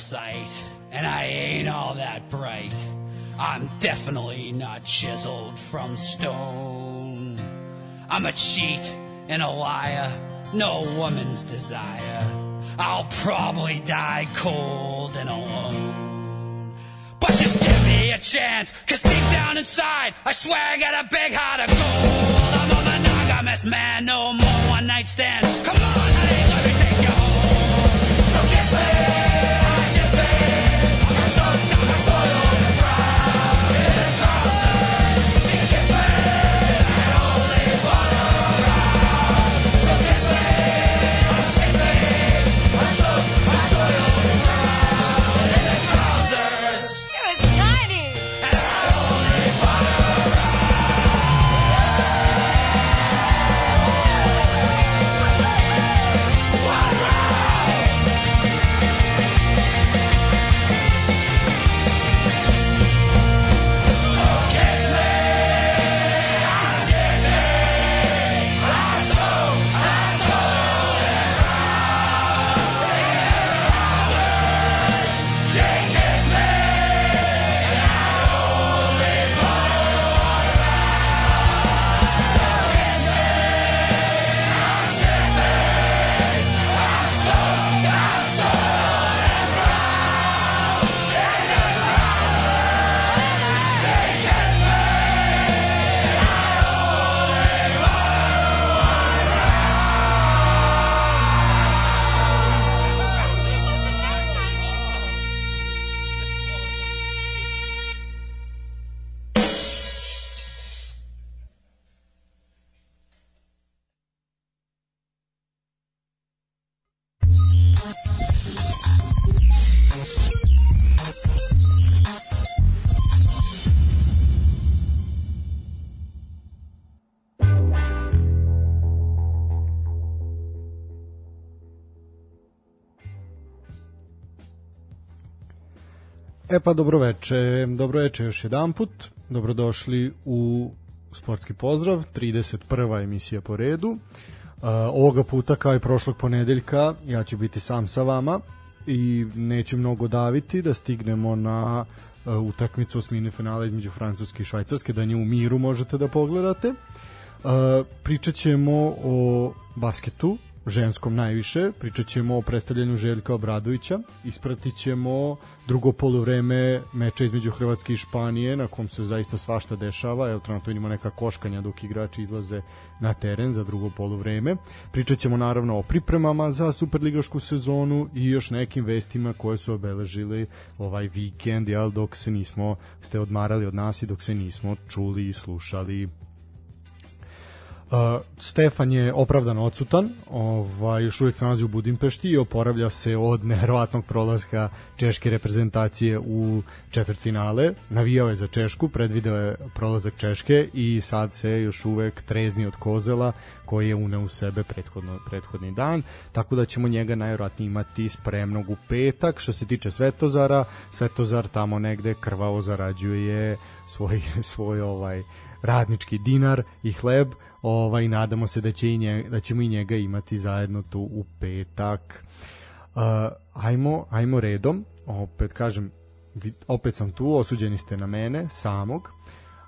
sight, and I ain't all that bright. I'm definitely not chiseled from stone. I'm a cheat and a liar, no woman's desire. I'll probably die cold and alone. But just give me a chance, cause deep down inside, I swear I got a big heart of gold. I'm a monogamous man, no more one night stands. Come on! E pa dobroveče, dobroveče još jedan put, dobrodošli u Sportski pozdrav, 31. emisija po redu. Uh, ovoga puta kao i prošlog ponedeljka ja ću biti sam sa vama i neću mnogo daviti da stignemo na uh, utakmicu osmine finala između Francuske i Švajcarske, da nju u miru možete da pogledate. Uh, pričat ćemo o basketu, ženskom najviše. Pričat ćemo o predstavljanju Željka Obradovića. Ispratit ćemo drugo polovreme meča između Hrvatske i Španije na kom se zaista svašta dešava. Evo trenutno vidimo neka koškanja dok igrači izlaze na teren za drugo polovreme. Pričat ćemo naravno o pripremama za Superligašku sezonu i još nekim vestima koje su obeležili ovaj vikend, jel, dok se nismo ste odmarali od nas i dok se nismo čuli i slušali Uh, Stefan je opravdano odsutan, ovaj, još uvijek se nalazi u Budimpešti i oporavlja se od neverovatnog prolaska češke reprezentacije u četvrtfinale. Navijao je za Češku, predvideo je prolazak Češke i sad se još uvek trezni od Kozela koji je uneo u sebe prethodno, prethodni dan, tako da ćemo njega najvjerojatnije imati spremnog u petak. Što se tiče Svetozara, Svetozar tamo negde krvavo zarađuje svoj, svoj ovaj radnički dinar i hleb, ovaj nadamo se da će i njega, da ćemo i njega imati zajedno tu u petak. Uh, ajmo, ajmo redom, opet kažem, opet sam tu, osuđeni ste na mene samog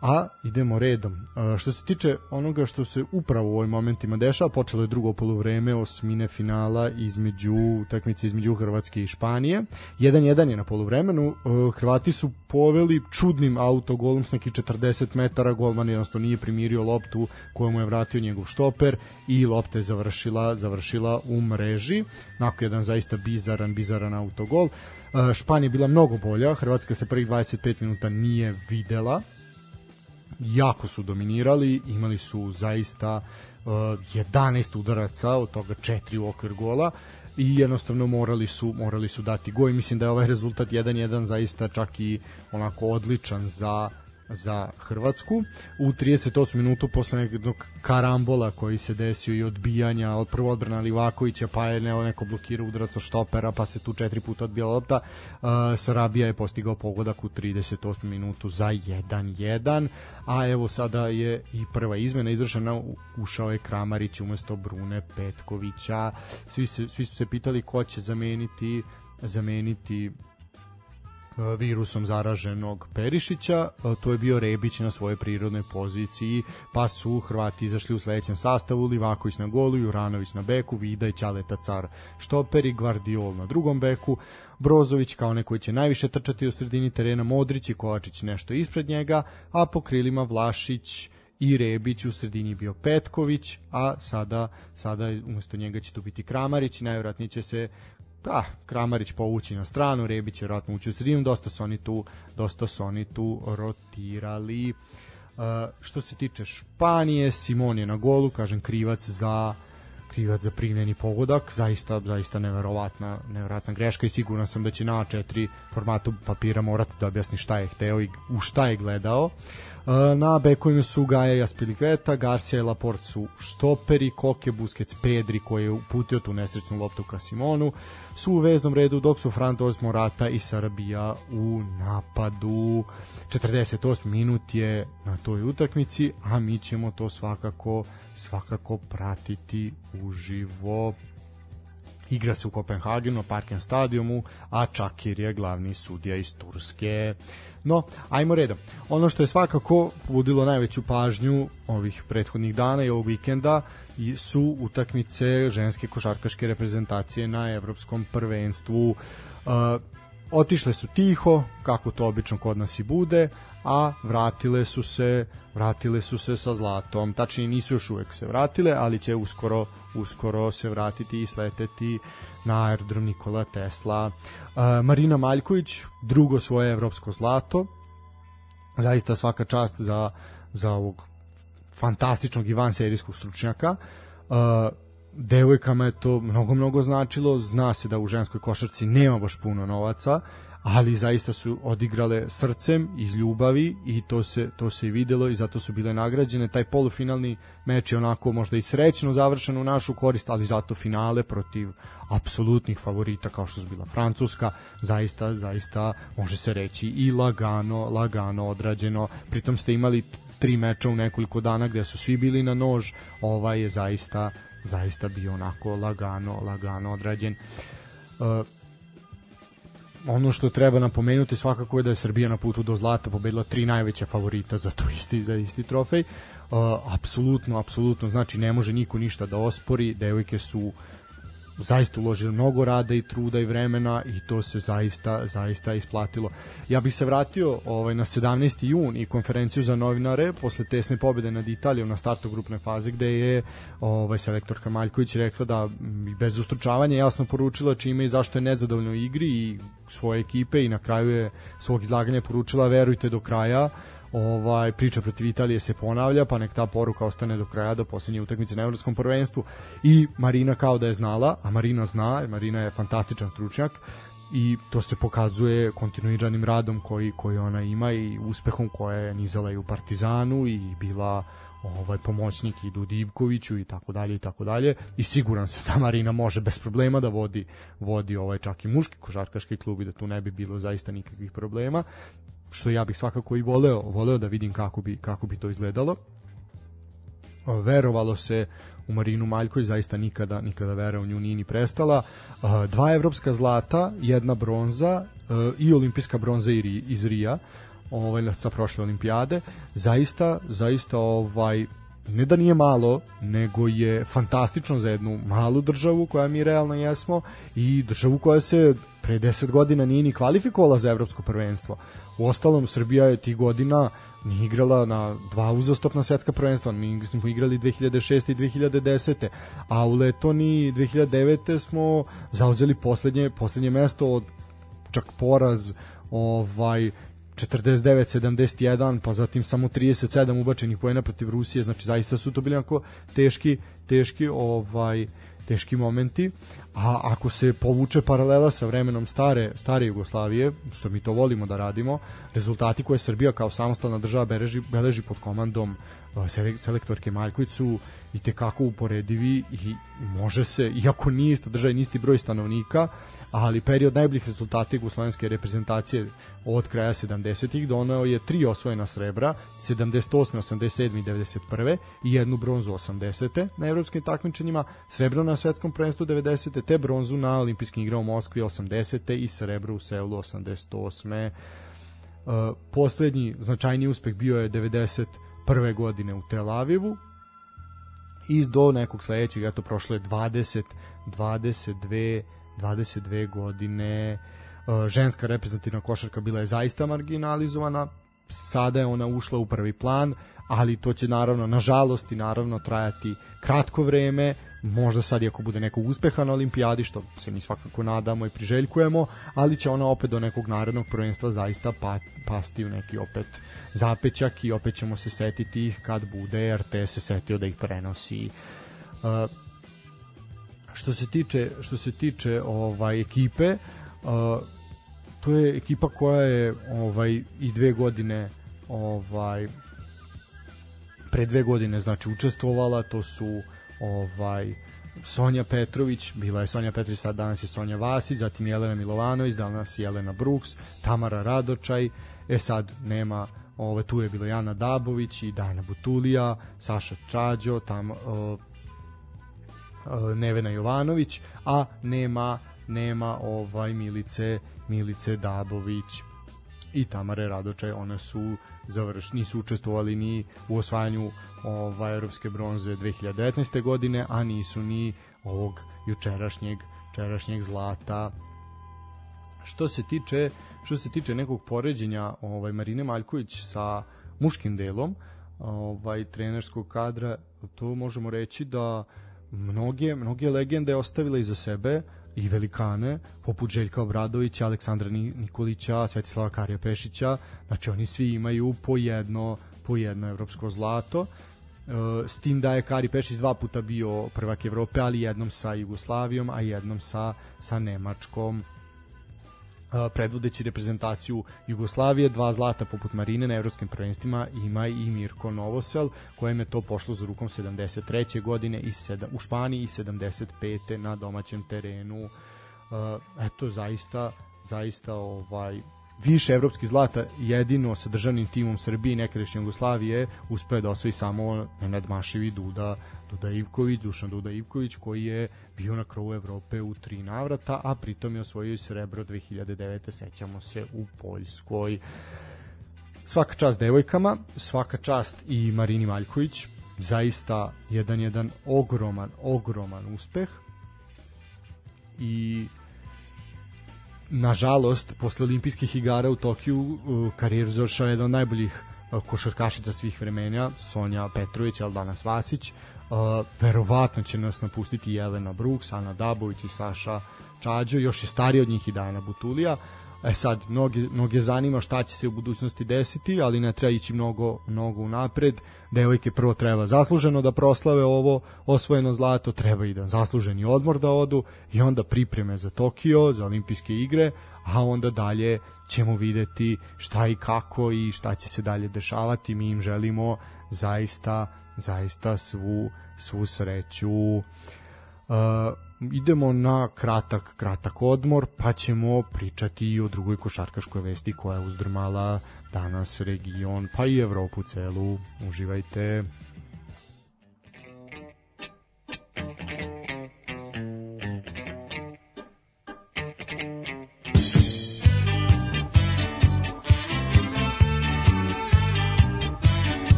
a idemo redom. E, što se tiče onoga što se upravo u ovim momentima dešava, počelo je drugo poluvreme osmine finala između utakmice između Hrvatske i Španije. 1-1 je na poluvremenu. E, Hrvati su poveli čudnim autogolom s neki 40 metara, golman jednostavno nije primirio loptu koju mu je vratio njegov štoper i lopta je završila, završila u mreži. Nakon jedan zaista bizaran, bizaran autogol. E, Španija je bila mnogo bolja, Hrvatska se prvih 25 minuta nije videla, jako su dominirali, imali su zaista uh, 11 udaraca, od toga 4 u okvir gola i jednostavno morali su morali su dati gol. Mislim da je ovaj rezultat 1-1 zaista čak i onako odličan za za Hrvatsku. U 38 minutu posle nekog karambola koji se desio i odbijanja od prvo odbrana Livakovića, pa je neko, neko blokirao udarac od štopera, pa se tu četiri puta odbila lopta. Uh, Sarabija je postigao pogodak u 38 minutu za 1-1, a evo sada je i prva izmena izvršena, ušao je Kramarić umesto Brune Petkovića. Svi, se, svi su se pitali ko će zameniti zameniti virusom zaraženog Perišića, e, to je bio Rebić na svojoj prirodnoj poziciji, pa su Hrvati izašli u sledećem sastavu, Livaković na golu, Juranović na beku, Vida i Ćaleta Car štoper i Gvardiol na drugom beku, Brozović kao neko će najviše trčati u sredini terena, Modrić i Kovačić nešto ispred njega, a po krilima Vlašić, i Rebić u sredini bio Petković, a sada sada umesto njega će tu biti Kramarić, najvjerojatnije će se pa, Kramarić povući na stranu, Rebić će vjerojatno ući u sredinu, dosta su oni tu, dosta su oni tu rotirali. Uh, što se tiče Španije, Simon je na golu, kažem krivac za krivac za primljeni pogodak, zaista zaista neverovatna neverovatna greška i siguran sam da će na A4 formatu papira morati da objasni šta je hteo i u šta je gledao. Na bekovima su Gaja i Aspilikveta, Garcia i Laport su štoperi, Koke, Busquets, Pedri koji je uputio tu nesrećnu loptu ka Simonu su u veznom redu, dok su Frantos Morata i Sarabija u napadu. 48 minut je na toj utakmici, a mi ćemo to svakako svakako pratiti uživo. Igra se u Kopenhagenu, Parken stadionu, a Čakir je glavni sudija iz Turske. No, ajmo redom. Ono što je svakako budilo najveću pažnju ovih prethodnih dana i ovog vikenda su utakmice ženske košarkaške reprezentacije na evropskom prvenstvu. Uh, otišle su tiho, kako to obično kod nas i bude, a vratile su se vratile su se sa zlatom. Tačnije nisu još uvek se vratile, ali će uskoro uskoro se vratiti i sleteti na aerodrom Nikola Tesla. Uh, Marina Maljković, drugo svoje evropsko zlato. Zaista svaka čast za, za ovog fantastičnog i van serijskog stručnjaka. Uh, devojkama je to mnogo, mnogo značilo. Zna se da u ženskoj košarci nema baš puno novaca, ali zaista su odigrale srcem iz ljubavi i to se to se i videlo i zato su bile nagrađene. Taj polufinalni meč je onako možda i srećno završen u našu korist ali zato finale protiv apsolutnih favorita kao što su bila Francuska. Zaista zaista može se reći i lagano lagano odrađeno. Pritom ste imali tri meča u nekoliko dana gde su svi bili na nož. Ovaj je zaista zaista bio onako lagano lagano odrađen. Uh, ono što treba napomenuti svakako je da je Srbija na putu do zlata pobedila tri najveća favorita za to isti za isti trofej. Uh, apsolutno, apsolutno, znači ne može niko ništa da ospori, devojke su zaista uložili mnogo rada i truda i vremena i to se zaista zaista isplatilo. Ja bih se vratio ovaj na 17. jun i konferenciju za novinare posle tesne pobede nad Italijom na startu grupne faze gde je ovaj selektorka Maljković rekla da bez ustručavanja jasno poručila čime i zašto je nezadovoljna u igri i svoje ekipe i na kraju je svog izlaganja poručila verujte do kraja ovaj priča protiv Italije se ponavlja, pa nek ta poruka ostane do kraja do poslednje utakmice na evropskom prvenstvu. I Marina kao da je znala, a Marina zna, Marina je fantastičan stručnjak i to se pokazuje kontinuiranim radom koji koji ona ima i uspehom koje je nizala i u Partizanu i bila ovaj pomoćnik i Dudivkoviću i tako dalje i tako dalje. I siguran sam da Marina može bez problema da vodi vodi ovaj čak i muški košarkaški klub i da tu ne bi bilo zaista nikakvih problema što ja bih svakako i voleo, voleo da vidim kako bi, kako bi to izgledalo. Verovalo se u Marinu Maljković, zaista nikada, nikada vera u nju nije ni prestala. Dva evropska zlata, jedna bronza i olimpijska bronza iz Rija ovaj, sa prošle olimpijade. Zaista, zaista ovaj, ne da nije malo, nego je fantastično za jednu malu državu koja mi realno jesmo i državu koja se pre 10 godina nije ni kvalifikovala za evropsko prvenstvo. U ostalom, Srbija je tih godina nije igrala na dva uzastopna svetska prvenstva, mi smo igrali 2006. i 2010. A u Letoni 2009. smo zauzeli poslednje, poslednje mesto od čak poraz ovaj 49-71, pa zatim samo 37 ubačenih poena protiv Rusije, znači zaista su to bili onako teški, teški ovaj teški momenti, a ako se povuče paralela sa vremenom stare, stare Jugoslavije, što mi to volimo da radimo, rezultati koje Srbija kao samostalna država beleži, beleži pod komandom selektorke Maljković su i tekako uporedivi i može se, iako nije ista država i nisti broj stanovnika, ali period najboljih rezultata jugoslovenske reprezentacije od kraja 70-ih doneo je tri osvojena srebra, 78. 87. i 91. i jednu bronzu 80. na evropskim takmičenjima, srebro na svetskom prvenstvu 90. te bronzu na olimpijskim igrama u Moskvi 80. i srebro u Seulu 88. Uh, poslednji značajni uspeh bio je 91. godine u Tel Avivu i do nekog sledećeg, eto prošlo je 20, 22 22 godine uh, ženska reprezentativna košarka bila je zaista marginalizovana sada je ona ušla u prvi plan ali to će naravno nažalost i naravno trajati kratko vreme možda sad i ako bude nekog uspeha na olimpijadi što se mi svakako nadamo i priželjkujemo ali će ona opet do nekog narednog prvenstva zaista pa, pasti u neki opet zapećak i opet ćemo se setiti ih kad bude RT se setio da ih prenosi. Uh, što se tiče što se tiče ovaj ekipe uh, to je ekipa koja je ovaj i dve godine ovaj pre dve godine znači učestvovala to su ovaj Sonja Petrović, bila je Sonja Petrović, sad danas je Sonja Vasić, zatim Jelena Milovanović, danas je Jelena Brooks, Tamara Radočaj, e sad nema, ove, tu je bila Jana Dabović i Dana Butulija, Saša Čađo, tam, Nevena Jovanović, a nema nema ovaj Milice Milice Dabović i Tamare Radočaj, one su završ, nisu učestvovali ni u osvajanju ovaj evropske bronze 2019. godine, a nisu ni ovog jučerašnjeg jučerašnjeg zlata. Što se tiče što se tiče nekog poređenja ovaj Marine Maljković sa muškim delom ovaj trenerskog kadra, to možemo reći da mnoge, mnoge legende ostavila iza sebe i velikane, poput Željka Obradovića, Aleksandra Nikolića, Svetislava Karija Pešića, znači oni svi imaju po jedno, po jedno evropsko zlato, e, s tim da je Kari Pešić dva puta bio prvak Evrope, ali jednom sa Jugoslavijom, a jednom sa, sa Nemačkom. Predvodeći reprezentaciju Jugoslavije, dva zlata poput Marine na evropskim prvenstvima ima i Mirko Novosel, kojem je to pošlo za rukom 73. godine i sedam, u Španiji i 75. na domaćem terenu. Eto, zaista, zaista ovaj, više evropskih zlata jedino sa državnim timom Srbije i nekadašnje Jugoslavije uspeo da osvoji samo Nenad Maševi Duda Duda Ivković, Dušan Duda Ivković koji je bio na krovu Evrope u tri navrata, a pritom je osvojio i srebro 2009. sećamo se u Poljskoj. Svaka čast devojkama, svaka čast i Marini Maljković, zaista jedan jedan ogroman, ogroman uspeh i nažalost, posle olimpijskih igara u Tokiju karijeru završava jedan od najboljih košarkašica svih vremena, Sonja Petrović, danas Vasić, Uh, verovatno će nas napustiti Jelena Brooks, Ana Dabović i Saša Čađo, još je stariji od njih i Dajana Butulija. E sad, mnoge, mnoge zanima šta će se u budućnosti desiti, ali ne treba ići mnogo, mnogo unapred. Devojke prvo treba zasluženo da proslave ovo osvojeno zlato, treba i da zasluženi odmor da odu i onda pripreme za Tokio, za olimpijske igre, a onda dalje ćemo videti šta i kako i šta će se dalje dešavati. Mi im želimo zaista zaista svu svu sreću. Uh, idemo na kratak kratak odmor pa ćemo pričati i o drugoj košarkaškoj vesti koja je uzdrmala danas region pa i Evropu celu. Uživajte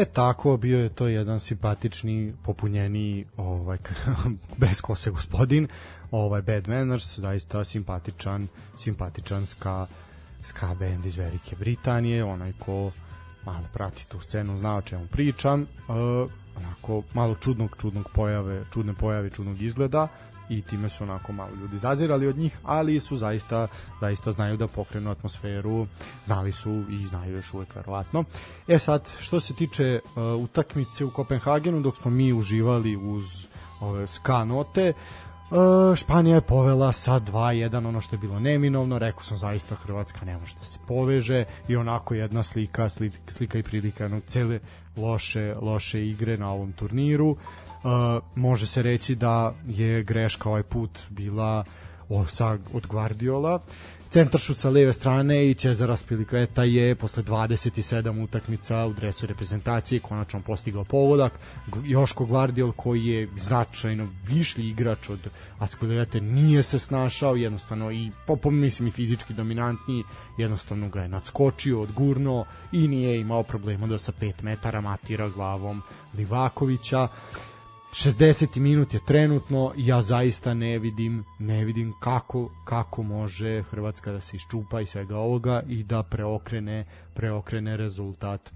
E tako, bio je to jedan simpatični, popunjeni, ovaj, bez kose gospodin, ovaj Bad Manners, zaista simpatičan, simpatičan ska, ska band iz Velike Britanije, onaj ko malo prati tu scenu, zna o čemu pričam, uh, onako malo čudnog, čudnog pojave, čudne pojave, čudnog izgleda, i time su onako malo ljudi zazirali od njih, ali su zaista zaista znaju da pokrenu atmosferu, znali su i znaju još uvek verovatno. E sad, što se tiče uh, utakmice u Kopenhagenu, dok smo mi uživali uz ove ska note, Uh, Španija je povela sa 2-1 ono što je bilo neminovno, rekao sam zaista Hrvatska ne može da se poveže i onako jedna slika, slika, i prilika jednog cele loše, loše igre na ovom turniru uh, može se reći da je greška ovaj put bila od Guardiola centaršut sa leve strane i Cezara Spilikveta je posle 27 utakmica u dresu reprezentacije konačno postigao pogodak. Joško Guardiol koji je značajno višlji igrač od Aspilikvete nije se snašao jednostavno i po, mislim i fizički dominantniji jednostavno ga je nadskočio, odgurno i nije imao problema da sa 5 metara matira glavom Livakovića. 60. minut je trenutno ja zaista ne vidim ne vidim kako kako može Hrvatska da se iščupa i svega ovoga i da preokrene preokrene rezultat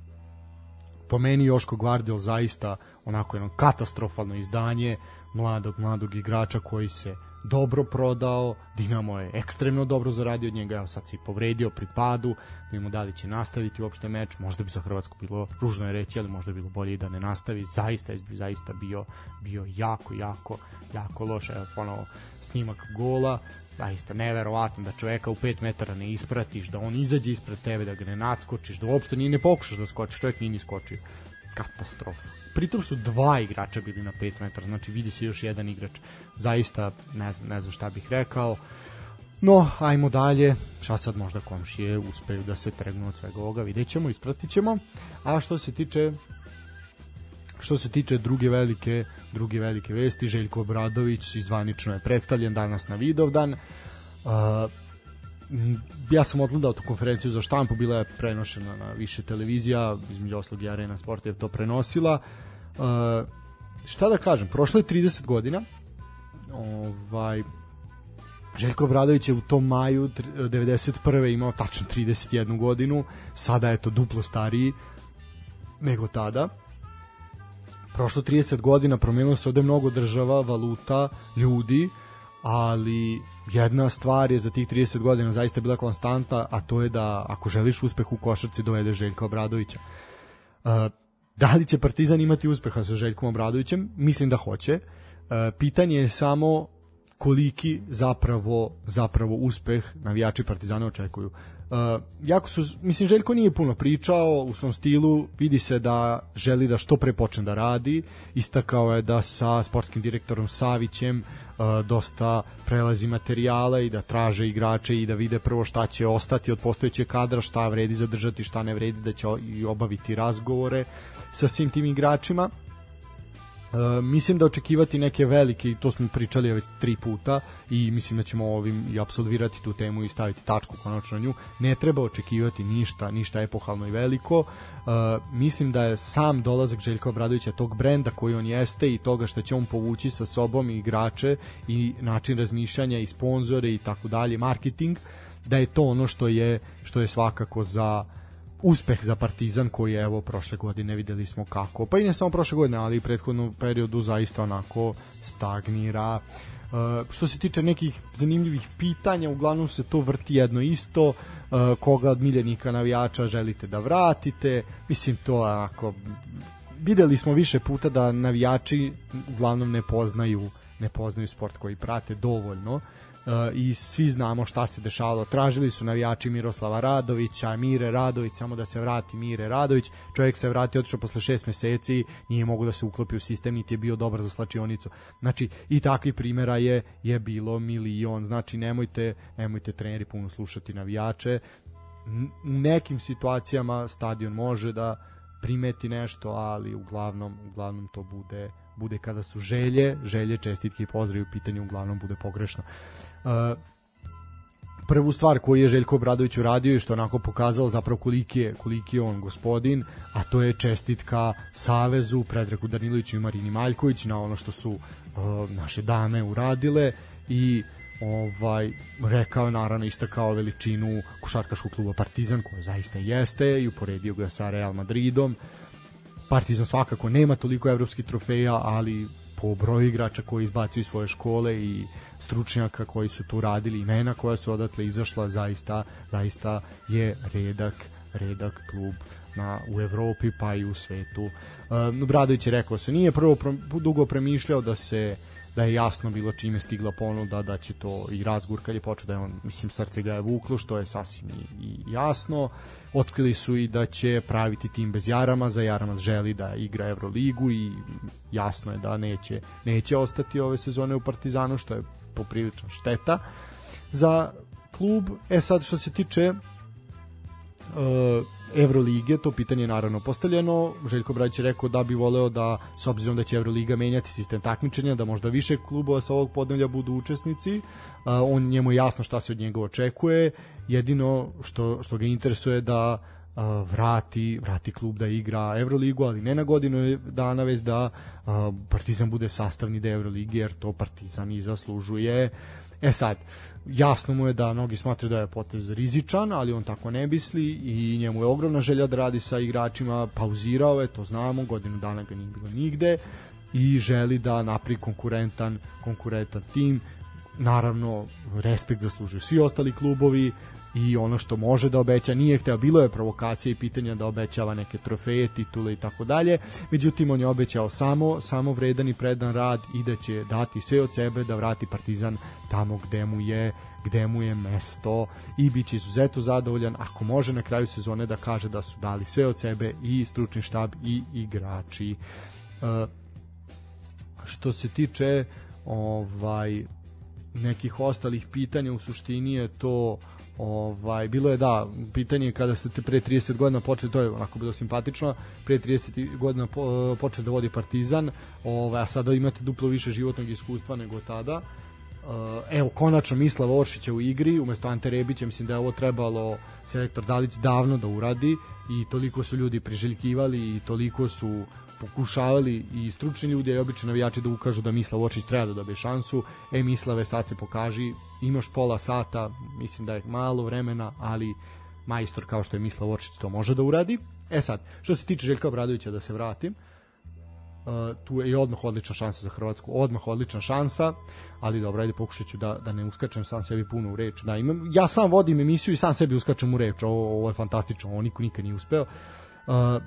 po meni Joško Gvardiol zaista onako jedno katastrofalno izdanje mladog mladog igrača koji se dobro prodao, Dinamo je ekstremno dobro zaradio od njega, evo sad se i povredio pri padu, vidimo da li će nastaviti uopšte meč, možda bi za Hrvatsku bilo ružno je reći, ali možda bi bilo bolje i da ne nastavi, zaista je zaista bio, bio jako, jako, jako loš, evo ponovo snimak gola, zaista neverovatno da čoveka u 5 metara ne ispratiš, da on izađe ispred tebe, da ga ne nadskočiš, da uopšte ni ne pokušaš da skočiš, čovjek nije ni skočio. Katastrofa pritom su dva igrača bili na 5 metara, znači vidi se još jedan igrač. Zaista ne znam, ne znam šta bih rekao. No, ajmo dalje. Šta sad možda komšije uspeju da se tregnu od svega ovoga, vidjet ćemo, ispratit ćemo. A što se tiče što se tiče druge velike druge velike vesti, Željko Obradović izvanično je predstavljen danas na Vidovdan. Uh, ja sam odgledao tu konferenciju za štampu, bila je prenošena na više televizija, između oslog i Arena Sport je to prenosila. Uh, šta da kažem, prošlo je 30 godina, ovaj, Željko Obradović je u tom maju 91. imao tačno 31 godinu, sada je to duplo stariji nego tada. Prošlo 30 godina, promenilo se ovde mnogo država, valuta, ljudi, ali jedna stvar je za tih 30 godina zaista bila konstanta, a to je da ako želiš uspeh u košarci dovede Željka Obradovića. Uh, da li će Partizan imati uspeha sa Željkom Obradovićem? Mislim da hoće. Uh, pitanje je samo koliki zapravo zapravo uspeh navijači Partizana očekuju. Uh, jako su, mislim, Željko nije puno pričao u svom stilu, vidi se da želi da što pre počne da radi, istakao je da sa sportskim direktorom Savićem uh, dosta prelazi materijala i da traže igrače i da vide prvo šta će ostati od postojećeg kadra, šta vredi zadržati, šta ne vredi, da će i obaviti razgovore sa svim tim igračima Uh, mislim da očekivati neke velike i to smo pričali već tri puta i mislim da ćemo ovim i apsolvirati tu temu i staviti tačku konačno na nju. Ne treba očekivati ništa, ništa epohalno i veliko. Uh, mislim da je sam dolazak Željka Obradovića tog brenda koji on jeste i toga što će on povući sa sobom i igrače i način razmišljanja i sponzore i tako dalje, marketing, da je to ono što je što je svakako za uspeh za Partizan koji je evo prošle godine videli smo kako, pa i ne samo prošle godine, ali i prethodnom periodu zaista onako stagnira. Uh, što se tiče nekih zanimljivih pitanja, uglavnom se to vrti jedno isto, uh, koga od miljenika navijača želite da vratite, mislim to onako videli smo više puta da navijači uglavnom ne poznaju ne poznaju sport koji prate dovoljno. Uh, i svi znamo šta se dešavalo. Tražili su navijači Miroslava Radovića, Mire Radović, samo da se vrati Mire Radović. Čovjek se vrati, otišao posle šest meseci, nije mogu da se uklopi u sistem, niti je bio dobar za slačionicu. Znači, i takvih primjera je, je bilo milion. Znači, nemojte, nemojte treneri puno slušati navijače. U nekim situacijama stadion može da primeti nešto, ali uglavnom, uglavnom to bude bude kada su želje, želje, čestitke i pozdravi u pitanju uglavnom bude pogrešno. Uh, prvu stvar koju je Željko Obradović uradio i što onako pokazao zapravo koliki je, koliki je on gospodin, a to je čestitka Savezu, Predraku Daniloviću i Marini Maljković na ono što su uh, naše dame uradile i ovaj rekao naravno istakao veličinu košarkaškog kluba Partizan koja zaista jeste i uporedio ga sa Real Madridom. Partizan svakako nema toliko evropskih trofeja ali po broju igrača koji izbacuju svoje škole i stručnjaka koji su tu radili imena koja su odatle izašla zaista zaista je redak redak klub na u Evropi pa i u svetu. Uh, Bradović je rekao se nije prvo pro, dugo premišljao da se da je jasno bilo čime stigla ponuda da će to i razgovor kad je počeo da je on mislim srce ga je vuklo što je sasvim i, i jasno otkrili su i da će praviti tim bez Jarama za Jaramas želi da igra Euroligu i jasno je da neće neće ostati ove sezone u Partizanu što je poprilična šteta za klub e sad što se tiče uh, Evrolige, to pitanje je naravno postavljeno. Željko Bradić je rekao da bi voleo da, s obzirom da će Evroliga menjati sistem takmičenja, da možda više klubova sa ovog podnevlja budu učesnici. on njemu je jasno šta se od njega očekuje. Jedino što, što ga interesuje da vrati, vrati klub da igra Evroligu, ali ne na godinu dana, već da Partizan bude sastavni deo Evrolige, jer to Partizan i zaslužuje. E sad, jasno mu je da mnogi smatraju da je potez rizičan, ali on tako ne misli i njemu je ogromna želja da radi sa igračima, pauzirao je, to znamo, godinu dana ga nije bilo nigde i želi da napravi konkurentan, konkurentan tim. Naravno, respekt zaslužuju svi ostali klubovi, i ono što može da obeća nije hteo, bilo je provokacija i pitanja da obećava neke trofeje, titule i tako dalje, međutim on je obećao samo, samo vredan i predan rad i da će dati sve od sebe da vrati Partizan tamo gde mu je gde mu je mesto i bit će izuzetno zadovoljan ako može na kraju sezone da kaže da su dali sve od sebe i stručni štab i igrači. Uh, što se tiče ovaj nekih ostalih pitanja u suštini je to Ovaj, bilo je da, pitanje kada ste pre 30 godina počeli, to je onako bilo simpatično, pre 30 godina po, počeli da vodi Partizan, ovaj, a sada imate duplo više životnog iskustva nego tada. Uh, evo, konačno Mislav Oršića u igri, umesto Ante Rebića, mislim da je ovo trebalo selektor Dalić davno da uradi i toliko su ljudi priželjkivali i toliko su pokušavali i stručni ljudi i obični navijači da ukažu da Mislav Očić treba da dobije šansu. E, Mislave, sad se pokaži, imaš pola sata, mislim da je malo vremena, ali majstor kao što je Mislav Očić to može da uradi. E sad, što se tiče Željka Obradovića da se vratim, Uh, tu je i odmah odlična šansa za Hrvatsku, odmah odlična šansa, ali dobro, ajde pokušat ću da, da ne uskačem sam sebi puno u reč. Da, imam, ja sam vodim emisiju i sam sebi uskačem u reč, ovo, ovo je fantastično, ovo niko nikad nije uspeo. Uh,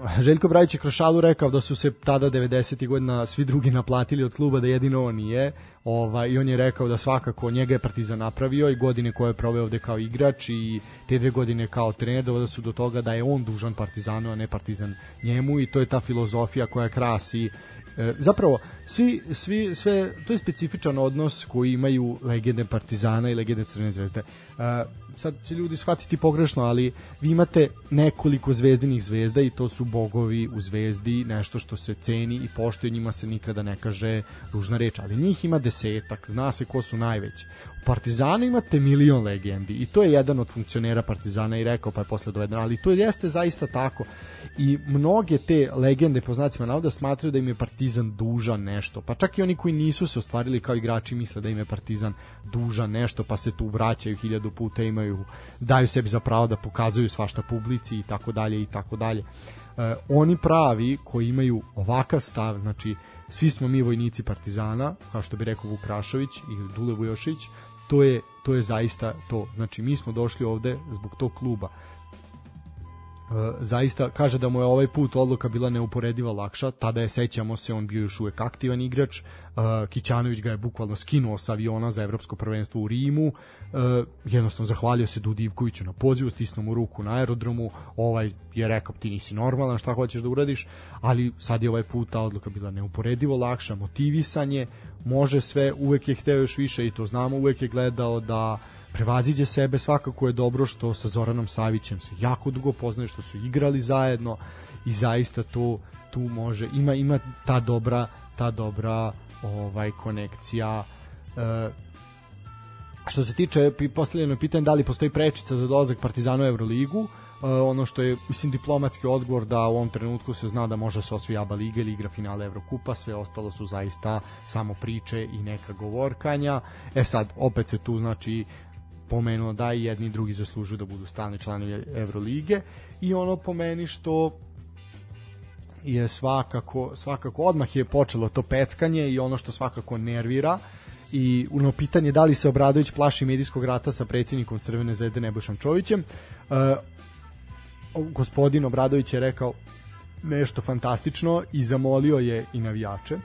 Željko Brajić je kroz šalu rekao da su se tada 90. godina svi drugi naplatili od kluba da jedino on nije ovaj, i on je rekao da svakako njega je Partizan napravio i godine koje je proveo ovde kao igrač i te dve godine kao trener dovode su do toga da je on dužan Partizanu, a ne Partizan njemu i to je ta filozofija koja krasi zapravo svi, svi, sve, to je specifičan odnos koji imaju legende Partizana i legende Crvene zvezde. E, sad će ljudi shvatiti pogrešno, ali vi imate nekoliko zvezdinih zvezda i to su bogovi u zvezdi, nešto što se ceni i poštuje, njima se nikada ne kaže ružna reč, ali njih ima desetak, zna se ko su najveći. U Partizanu imate milion legendi i to je jedan od funkcionera Partizana i rekao pa je posle doveden, ali to jeste zaista tako. I mnoge te legende po znacima navoda smatraju da im je Partizan dužan nešto, pa čak i oni koji nisu se ostvarili kao igrači misle da im je Partizan dužan nešto, pa se tu vraćaju hiljadu puta, imaju, daju sebi za pravo da pokazuju svašta publici i tako dalje i tako dalje. E, oni pravi koji imaju ovakav stav, znači svi smo mi vojnici Partizana, kao što bi rekao Vukrašović i Dule Vujošić, to je, to je zaista to. Znači mi smo došli ovde zbog tog kluba. Zaista kaže da mu je ovaj put odluka bila neuporediva lakša, tada je sećamo se on bio još uvek aktivan igrač, uh, Kićanović ga je bukvalno skinuo sa aviona za evropsko prvenstvo u Rimu, uh, jednostavno zahvalio se Dudivkoviću na pozivu, stisnuo mu ruku na aerodromu, ovaj je rekao ti nisi normalan, šta hoćeš da uradiš, ali sad je ovaj put ta odluka bila neuporedivo lakša, motivisanje, može sve, uvek je hteo još više i to znamo, uvek je gledao da prevaziđe sebe, svakako je dobro što sa Zoranom Savićem se jako dugo poznaje, što su igrali zajedno i zaista to tu može ima ima ta dobra ta dobra ovaj konekcija. E, Što se tiče postavljeno pitanje da li postoji prečica za dolazak Partizana u Euroligu, ono što je mislim diplomatski odgovor da u ovom trenutku se zna da može se osvoji ABA liga ili igra finale Evrokupa, sve ostalo su zaista samo priče i neka govorkanja. E sad, opet se tu znači pomenuo da i jedni i drugi zaslužuju da budu stalni članovi Evrolige i ono po meni što je svakako svakako odmah je počelo to peckanje i ono što svakako nervira i ono pitanje da li se Obradović plaši medijskog rata sa predsjednikom Crvene zvezde Nebojšom Čovićem uh, gospodin Obradović je rekao nešto fantastično i zamolio je i navijače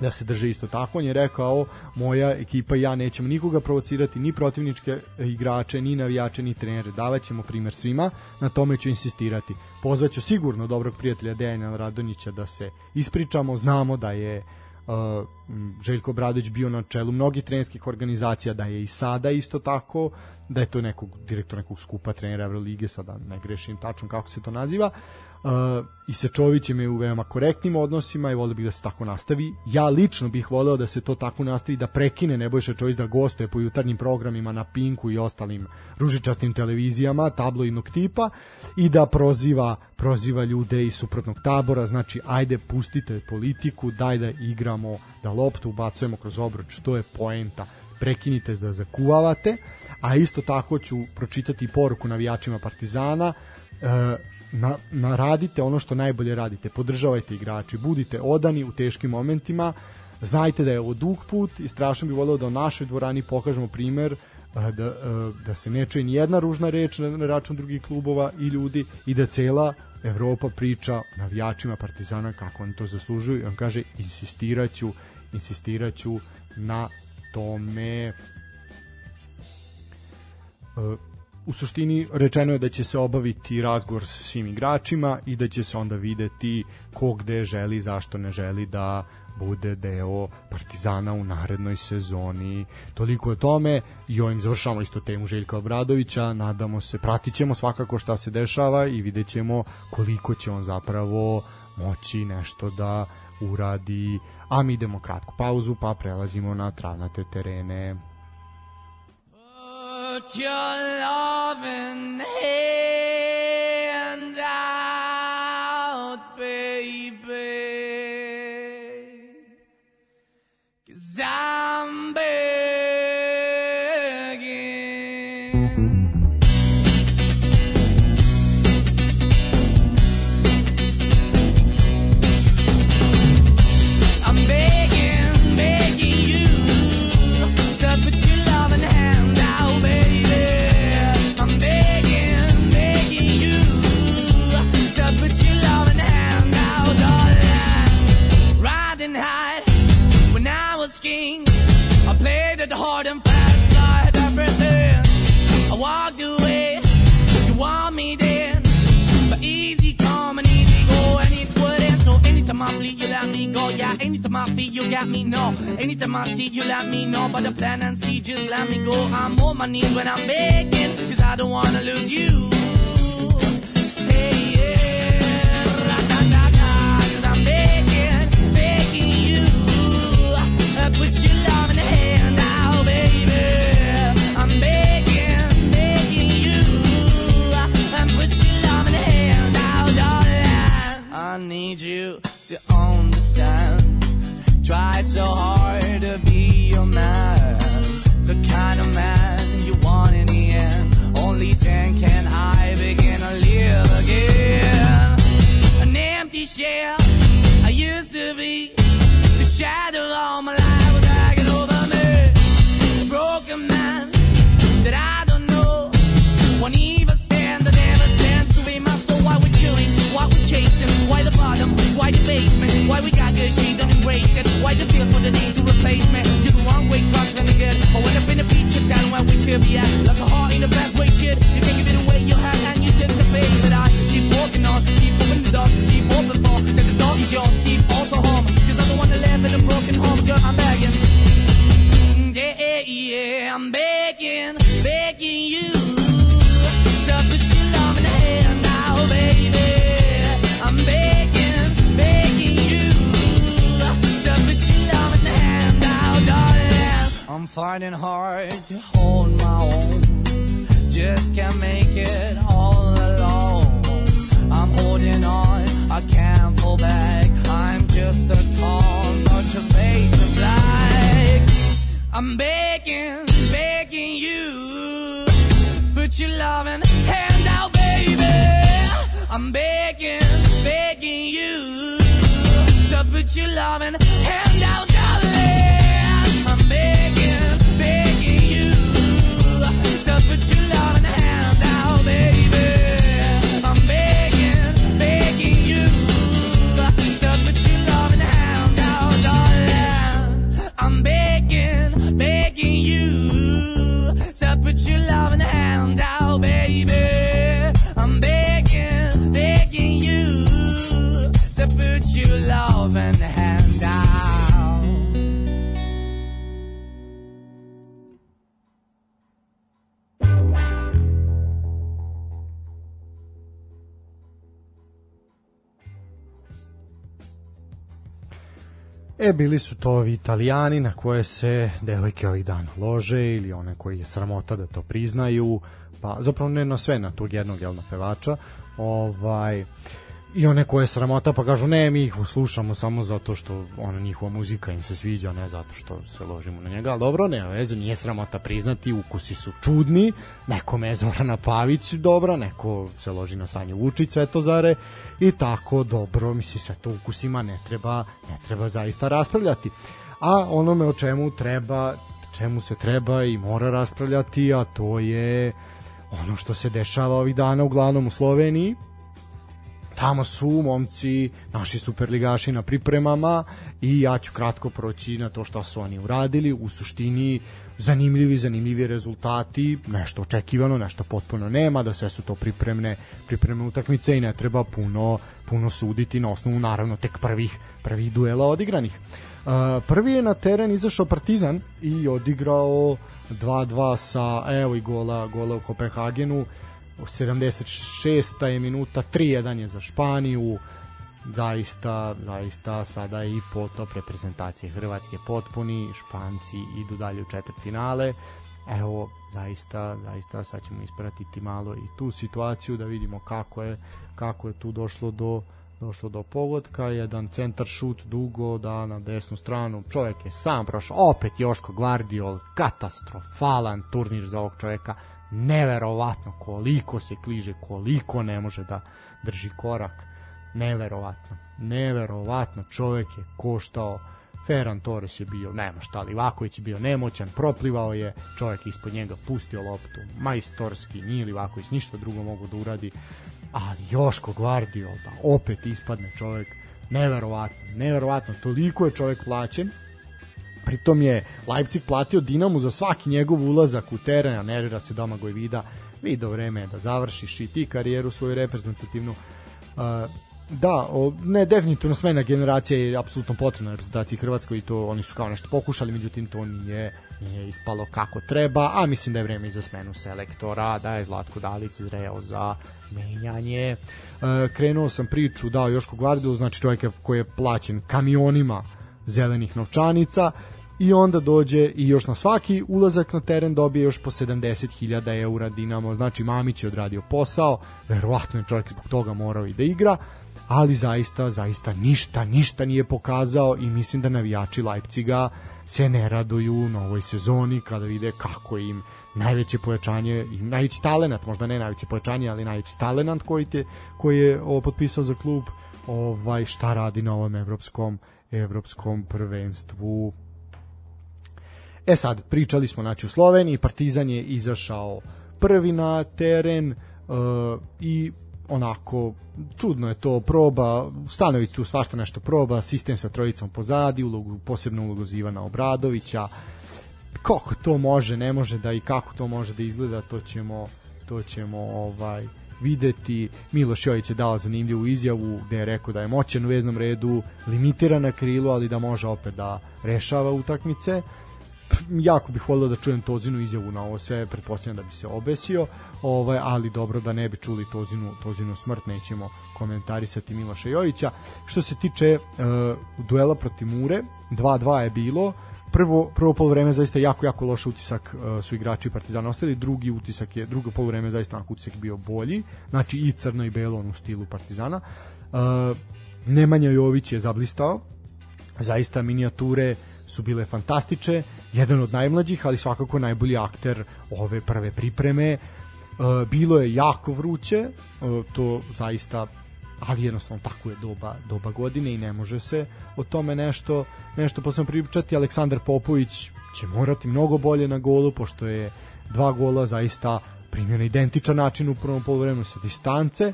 da se drže isto tako. On je rekao, moja ekipa i ja nećemo nikoga provocirati, ni protivničke igrače, ni navijače, ni trenere. Davaćemo primer svima, na tome ću insistirati. Pozvaću sigurno dobrog prijatelja Dejana Radonjića da se ispričamo. Znamo da je uh, Željko Bradović bio na čelu mnogih trenerskih organizacija, da je i sada isto tako, da je to nekog direktor nekog skupa trenera Evrolige, sada ne grešim tačno kako se to naziva. Uh, i sa Čovićem je u veoma korektnim odnosima i volio bih da se tako nastavi. Ja lično bih voleo da se to tako nastavi, da prekine Nebojša Čović da gostuje po jutarnjim programima na Pinku i ostalim ružičastim televizijama tabloidnog tipa i da proziva proziva ljude iz suprotnog tabora, znači ajde pustite politiku, daj da igramo, da loptu ubacujemo kroz obruč, to je poenta prekinite da zakuvavate, a isto tako ću pročitati poruku navijačima Partizana, e, na, na radite ono što najbolje radite, podržavajte igrači, budite odani u teškim momentima, znajte da je ovo dug put i strašno bi voleo da u našoj dvorani pokažemo primer e, da, e, da se ne čuje ni jedna ružna reč na račun drugih klubova i ljudi i da cela Evropa priča navijačima Partizana kako oni to zaslužuju. I on kaže insistiraću insistiraću na tome u suštini rečeno je da će se obaviti razgovor sa svim igračima i da će se onda videti ko gde želi, zašto ne želi da bude deo Partizana u narednoj sezoni. Toliko o tome i ovim završamo isto temu Željka Obradovića. Nadamo se, pratit ćemo svakako šta se dešava i vidjet ćemo koliko će on zapravo moći nešto da uradi. A mi idemo kratku pauzu pa prelazimo na travnate terene. put your love in hate. I feel you got me, no. Anytime I see you, let me know. But the plan and see, just let me go. I'm on my knees when I'm begging, cause I don't wanna lose you. Hey, yeah. Ra-da-da-da, cause I'm begging, begging you. Uh, put your love in the hand now, baby. I'm begging, begging you. Put your love in the hand now, darling. I need you Try so hard to be your man, the kind of man you want in the end. Only then can I begin to live again. An empty shell I used to be, the shadow why the basement, why we got good, she don't embrace it. Why the feel for the need to replace me? You're the wrong way, trying to good. I went up in a feature town where we could be at. Like a heart in a bad way, shit. You can't give it away, you have, and you tend to pay. But I keep walking on, keep moving the dust, keep open for that the dog is yours, keep also home. Cause I don't wanna live in a broken home, girl, I'm begging. Mm, yeah, yeah, I'm begging, begging finding hard to hold my own. Just can't make it all alone. I'm holding on, I can't fall back. I'm just a call, not your face of black. I'm begging, begging you. Put your loving hand out, baby. I'm begging, begging you. To put your loving hand out. Put your loving hand out, baby. I'm begging, begging you to put your loving hand E, bili su to ovi italijani na koje se devojke ovih dana lože ili one koji je sramota da to priznaju, pa zapravo ne na sve na tog jednog jelna pevača, ovaj, i one koje je sramota pa kažu ne mi ih slušamo samo zato što ona njihova muzika im se sviđa ne zato što se ložimo na njega. Ali dobro ne veze nije sramota priznati ukusi su čudni nekome je Zorana Pavić dobra neko se loži na Sanju Vučić Svetozare i tako dobro misli sve to ukusima ne treba ne treba zaista raspravljati. A onome o čemu treba čemu se treba i mora raspravljati a to je ono što se dešava ovih dana uglavnom u Sloveniji tamo su momci, naši superligaši na pripremama i ja ću kratko proći na to što su oni uradili. U suštini zanimljivi, zanimljivi rezultati, nešto očekivano, nešto potpuno nema, da sve su to pripremne, pripremne utakmice i ne treba puno, puno suditi na osnovu naravno tek prvih, prvih duela odigranih. Uh, prvi je na teren izašao Partizan i odigrao 2-2 sa evo i gola, gola u Kopenhagenu 76. je minuta 3-1 je za Španiju. Zaista, zaista sada i potop reprezentacije Hrvatske. Potpuni, Španci idu dalje u četvrt finale evo zaista, zaista sad ćemo ispratiti malo i tu situaciju da vidimo kako je, kako je tu došlo do došlo do pogodka, jedan centar šut dugo da na desnu stranu, čovjek je sam prošao, opet Joško Gvardiol, katastrofalan turnir za ovog čovjeka, neverovatno koliko se kliže, koliko ne može da drži korak. Neverovatno. Neverovatno čovjek je koštao Ferran Torres je bio, nema šta, Livaković je bio nemoćan, proplivao je, čovjek ispod njega pustio loptu, majstorski, nije Livaković ništa drugo mogu da uradi, ali Joško Gvardiol da opet ispadne čovjek, neverovatno, neverovatno, toliko je čovjek plaćen, pritom je Leipzig platio Dinamu za svaki njegov ulazak u teren, a nervira se Domagoj Vida, vidio vreme je da završiš i ti karijeru svoju reprezentativnu. Uh, da, o, ne, definitivno smena generacija je apsolutno potrebna reprezentaciji Hrvatskoj i to oni su kao nešto pokušali, međutim to nije, nije ispalo kako treba, a mislim da je vreme i za smenu selektora, da je Zlatko Dalić zreo za menjanje. E, krenuo sam priču, dao Joško Gvardu, znači čovjek koji je plaćen kamionima zelenih novčanica i onda dođe i još na svaki ulazak na teren dobije još po 70.000 eura Dinamo, znači Mamić je odradio posao, verovatno je čovjek zbog toga morao i da igra, ali zaista, zaista ništa, ništa nije pokazao i mislim da navijači Leipciga se ne raduju u novoj sezoni kada vide kako im najveće pojačanje i najveći talenat, možda ne najveće pojačanje, ali najveći talenat koji, te, koji je ovo potpisao za klub, ovaj šta radi na ovom evropskom evropskom prvenstvu. E sad, pričali smo znači u Sloveniji, Partizan je izašao prvi na teren uh, i onako čudno je to proba Stanović tu svašta nešto proba sistem sa trojicom pozadi ulogu, posebno ulogu Zivana Obradovića kako to može ne može da i kako to može da izgleda to ćemo to ćemo ovaj videti. Miloš Jović je dao zanimljivu izjavu gde je rekao da je moćan u veznom redu, limitiran na krilu, ali da može opet da rešava utakmice. Jako bih volio da čujem Tozinu izjavu na ovo sve, pretpostavljam da bi se obesio, ovaj, ali dobro da ne bi čuli Tozinu, Tozinu smrt, nećemo komentarisati Miloša Jovića. Što se tiče uh, duela protiv Mure, 2-2 je bilo, prvo prvo poluvreme zaista jako jako loš utisak uh, su igrači Partizana ostavili, drugi utisak je drugo poluvreme zaista onako utisak bio bolji, znači i crno i belo u stilu Partizana. Uh, Nemanja Jović je zablistao. Zaista minijature su bile fantastiče, jedan od najmlađih, ali svakako najbolji akter ove prve pripreme. Uh, bilo je jako vruće, uh, to zaista ali jednostavno tako je doba, doba godine i ne može se o tome nešto, nešto posebno pričati. Aleksandar Popović će morati mnogo bolje na golu, pošto je dva gola zaista primio na identičan način u prvom polovremenu sa distance.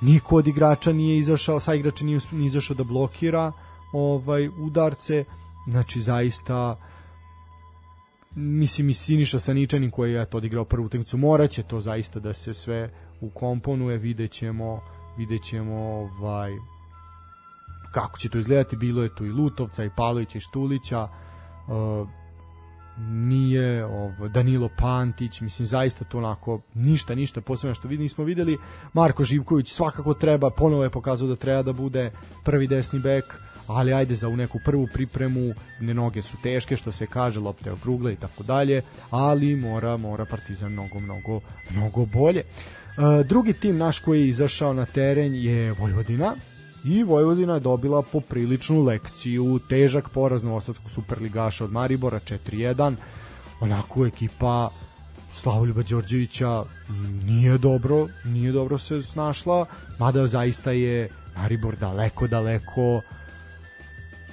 Niko od igrača nije izašao, sa igrača nije, nije izašao da blokira ovaj udarce. Znači zaista mislim i Siniša Saničanin koji je to odigrao prvu utakmicu moraće to zaista da se sve ukomponuje videćemo videćemo ovaj kako će to izgledati. Bilo je tu i Lutovca i Palovića i Štulića. Uh, nije ovo, Danilo Pantić, mislim zaista to onako ništa, ništa posebno što vidi, nismo videli. Marko Živković svakako treba, ponovo je pokazao da treba da bude prvi desni bek, ali ajde za u neku prvu pripremu, ne noge su teške što se kaže, lopte okrugle i tako dalje, ali mora mora Partizan mnogo mnogo mnogo bolje. E, drugi tim naš koji je izašao na teren je Vojvodina i Vojvodina je dobila popriličnu lekciju, težak poraz Novosadskog superligaša od Maribora 4-1. Onako ekipa Slavoljuba Đorđevića nije dobro, nije dobro se snašla, mada zaista je Maribor daleko, daleko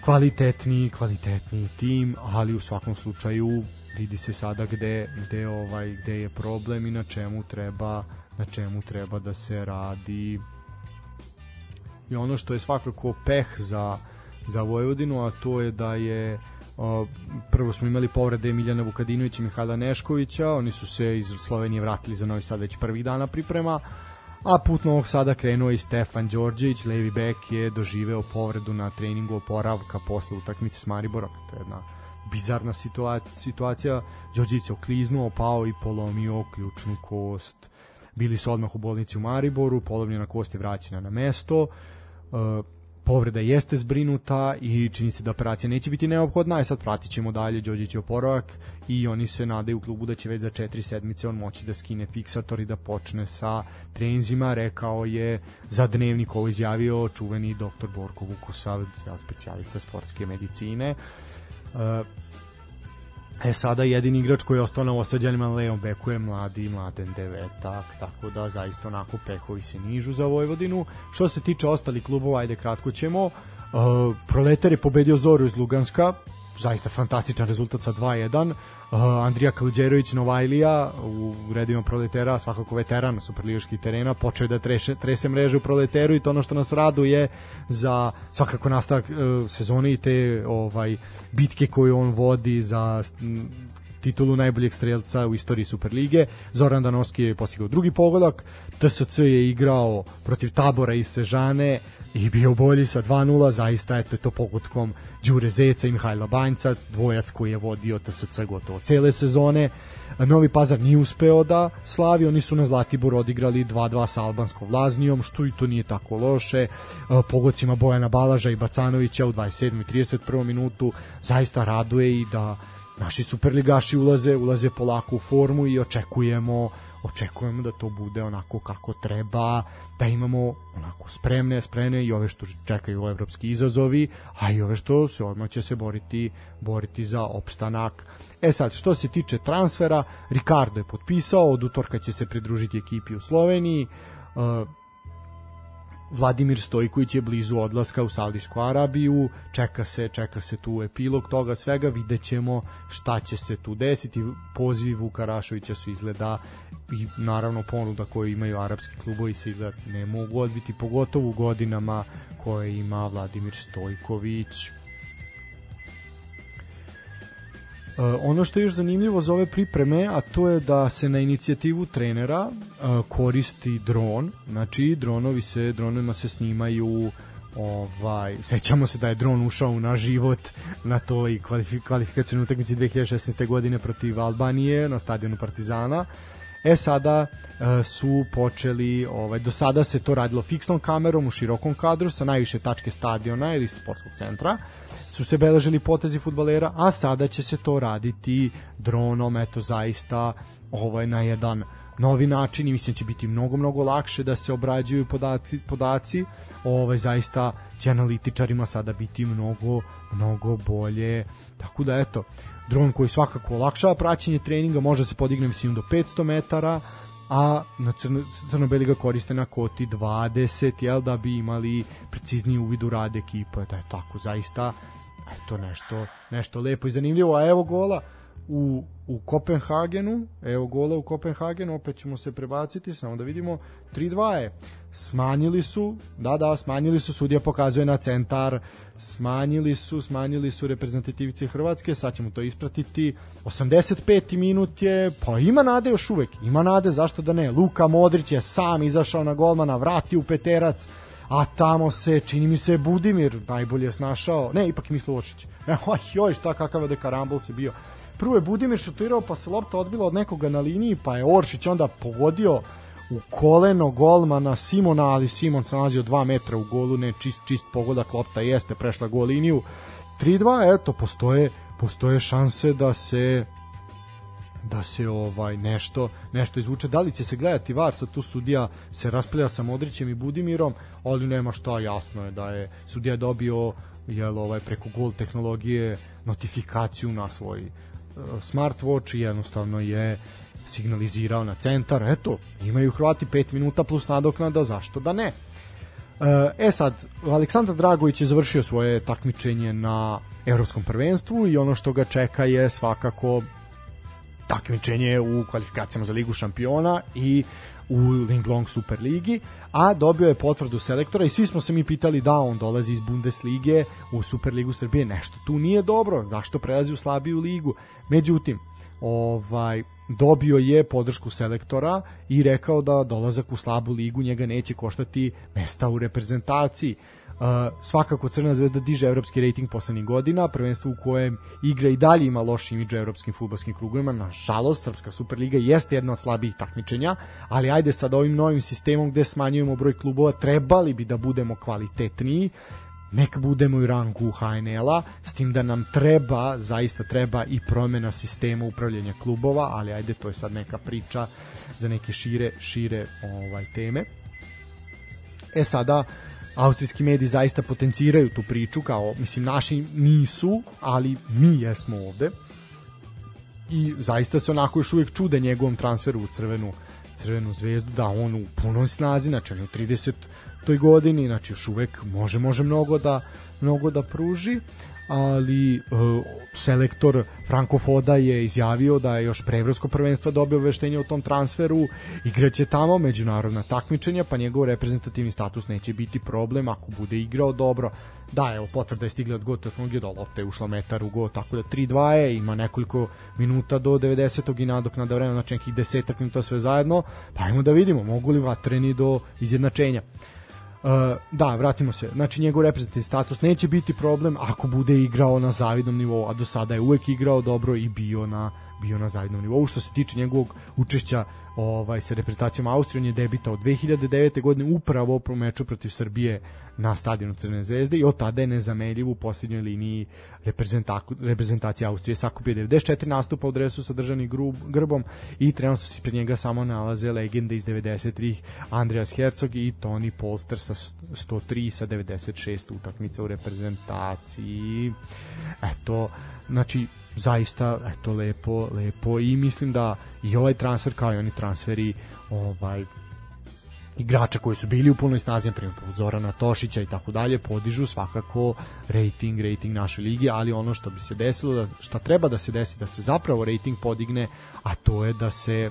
kvalitetni, kvalitetni tim, ali u svakom slučaju vidi se sada gde, gde ovaj gde je problem i na čemu treba na čemu treba da se radi. I ono što je svakako peh za, za Vojvodinu, a to je da je o, prvo smo imali povrede Miljana Vukadinovića i Mihajla Neškovića, oni su se iz Slovenije vratili za Novi Sad već prvih dana priprema, a put Novog Sada krenuo i Stefan Đorđević, levi bek je doživeo povredu na treningu oporavka posle utakmice s Mariborom, to je jedna bizarna situacija, situacija. Đorđević se okliznuo, pao i polomio ključnu kost. Bili su odmah u bolnici u Mariboru, polomljena kost je vraćena na mesto. Uh, povreda jeste zbrinuta i čini se da operacija neće biti neophodna, a sad pratit ćemo dalje Đorđević oporavak i oni se nadaju u klubu da će već za četiri sedmice on moći da skine fiksator i da počne sa trenzima, rekao je za dnevnik ovo izjavio čuveni doktor Borko Vukosav, specijalista sportske medicine. Uh, E sada jedini igrač koji je ostao na osađanima na levom beku je mladi Mladen Devetak, tako da zaista onako pehovi se nižu za Vojvodinu. Što se tiče ostalih klubova, ajde kratko ćemo. Uh, Proletar je pobedio Zoru iz Luganska, zaista fantastičan rezultat sa 2-1. Uh, Andrija Kaluđerović Novajlija u redima proletera, svakako veteran superligaških terena, počeo je da treše, trese mreže u proleteru i to ono što nas raduje za svakako nastavak uh, sezone i te ovaj bitke koje on vodi za titulu najboljeg strelca u istoriji Superlige. Zoran Danovski je postigao drugi pogodak. TSC je igrao protiv Tabora i Sežane i bio bolji sa 2-0, zaista eto to pogotkom Đure Zeca i Mihajla Banjca, dvojac koji je vodio TSC gotovo cele sezone. Novi Pazar nije uspeo da slavi, oni su na Zlatibor odigrali 2-2 sa albanskom Vlaznijom, što i to nije tako loše. Pogocima Bojana Balaža i Bacanovića u 27. i 31. minutu zaista raduje i da naši superligaši ulaze, ulaze polako u formu i očekujemo očekujemo da to bude onako kako treba, da imamo onako spremne, spremne i ove što čekaju evropski izazovi, a i ove što se odmah će se boriti, boriti za opstanak. E sad, što se tiče transfera, Ricardo je potpisao, od utorka će se pridružiti ekipi u Sloveniji, uh, Vladimir Stojković je blizu odlaska u Saudijsku Arabiju, čeka se, čeka se tu epilog toga svega, videćemo šta će se tu desiti. Pozivi Vuka Rašovića su izgleda i naravno ponuda koju imaju arapski klubovi se izgleda ne mogu odbiti, pogotovo u godinama koje ima Vladimir Stojković. Ono što je još zanimljivo za ove pripreme, a to je da se na inicijativu trenera uh, koristi dron, znači dronovi se, dronovima se snimaju ovaj, sećamo se da je dron ušao na život na toj kvalifik kvalifikacijnoj utakmici 2016. godine protiv Albanije na stadionu Partizana. E sada uh, su počeli, ovaj, do sada se to radilo fiksnom kamerom u širokom kadru sa najviše tačke stadiona ili sportskog centra. Su se beležili potezi futbalera, a sada će se to raditi dronom, eto zaista ovaj na jedan novi način i mislim da će biti mnogo mnogo lakše da se obrađuju podaci, podaci. Ovaj zaista će analitičarima sada biti mnogo mnogo bolje. Tako da eto dron koji svakako olakšava praćenje treninga može se podigne mislim do 500 metara a na crno, crno-beli ga koriste na koti 20, jel, da bi imali precizniji uvid u rad ekipa, da je tako zaista eto nešto, nešto lepo i zanimljivo, a evo gola u, u Kopenhagenu, evo gola u Kopenhagenu, opet ćemo se prebaciti, samo da vidimo, 3-2 je, smanjili su, da, da, smanjili su, sudija pokazuje na centar, smanjili su, smanjili su reprezentativci Hrvatske, sad ćemo to ispratiti, 85. minut je, pa ima nade još uvek, ima nade, zašto da ne, Luka Modrić je sam izašao na golmana, vrati u peterac, a tamo se, čini mi se, Budimir najbolje snašao, ne, ipak Mislo Očić, e, joj, šta kakav je karambol se bio, prvo je Budimir šutirao pa se lopta odbila od nekoga na liniji pa je Oršić onda pogodio u koleno golmana Simona, ali Simon se nalazio 2 metra u golu, ne čist, čist pogodak, lopta jeste prešla gol liniju. 3-2, eto, postoje, postoje šanse da se da se ovaj nešto nešto izvuče da li će se gledati VAR sa tu sudija se raspravlja sa Modrićem i Budimirom ali nema šta jasno je da je sudija dobio jel ovaj preko gol tehnologije notifikaciju na svoj smartwatch i jednostavno je signalizirao na centar, eto, imaju Hrvati 5 minuta plus nadoknada, zašto da ne? E sad, Aleksandar Dragović je završio svoje takmičenje na evropskom prvenstvu i ono što ga čeka je svakako takmičenje u kvalifikacijama za ligu šampiona i u Linglong Super Ligi, a dobio je potvrdu selektora i svi smo se mi pitali da on dolazi iz Bundeslige u Super Ligu Srbije, nešto tu nije dobro, zašto prelazi u slabiju ligu. Međutim, ovaj dobio je podršku selektora i rekao da dolazak u slabu ligu njega neće koštati mesta u reprezentaciji. Uh, svakako Crna zvezda diže evropski rating poslednjih godina, prvenstvo u kojem igra i dalje ima loš imidž evropskim futbolskim krugovima. Nažalost, Srpska Superliga jeste jedna od slabijih takmičenja, ali ajde sad ovim novim sistemom gde smanjujemo broj klubova, trebali bi da budemo kvalitetniji neka budemo u rangu HNL-a, s tim da nam treba, zaista treba i promena sistema upravljanja klubova, ali ajde, to je sad neka priča za neke šire, šire ovaj teme. E sada, austrijski mediji zaista potenciraju tu priču kao, mislim, naši nisu, ali mi jesmo ovde. I zaista se onako još uvijek čude njegovom transferu u crvenu crvenu zvezdu, da on u punoj snazi, znači on je 30 toj godini, znači još uvek može može mnogo da mnogo da pruži ali uh, selektor Franko Foda je izjavio da je još pre prvenstvo dobio veštenje o tom transferu, igraće tamo međunarodna takmičenja, pa njegov reprezentativni status neće biti problem ako bude igrao dobro. Da, evo, potvrda je stigla od go tehnologije, da lopta je ušla metar u go, tako da 3-2 je, ima nekoliko minuta do 90. i nadoknada vremena, znači nekih desetak minuta sve zajedno, pa ajmo da vidimo, mogu li vatreni do izjednačenja. Uh, da, vratimo se. Znači njegov reprezentativni status neće biti problem ako bude igrao na zavidnom nivou, a do sada je uvek igrao dobro i bio na bio na zavidnom nivou. Što se tiče njegovog učešća ovaj sa reprezentacijom Austrije, on je debitao 2009. godine upravo u meču protiv Srbije na stadionu Crvene zvezde i od tada je nezameljiv u posljednjoj liniji reprezentacije Austrije. Sakupio 94 nastupa u dresu sa državnim grbom i trenutno se pred njega samo nalaze legende iz 93 Andreas Herzog i Toni Polster sa 103 sa 96 utakmica u reprezentaciji. Eto, znači zaista eto lepo lepo. I mislim da i ovaj transfer kao i oni transferi ovaj igrača koji su bili u punoj snazi, na primjer Zorana Tošića i tako dalje, podižu svakako rating, rating naše lige, ali ono što bi se desilo, da, šta treba da se desi, da se zapravo rating podigne, a to je da se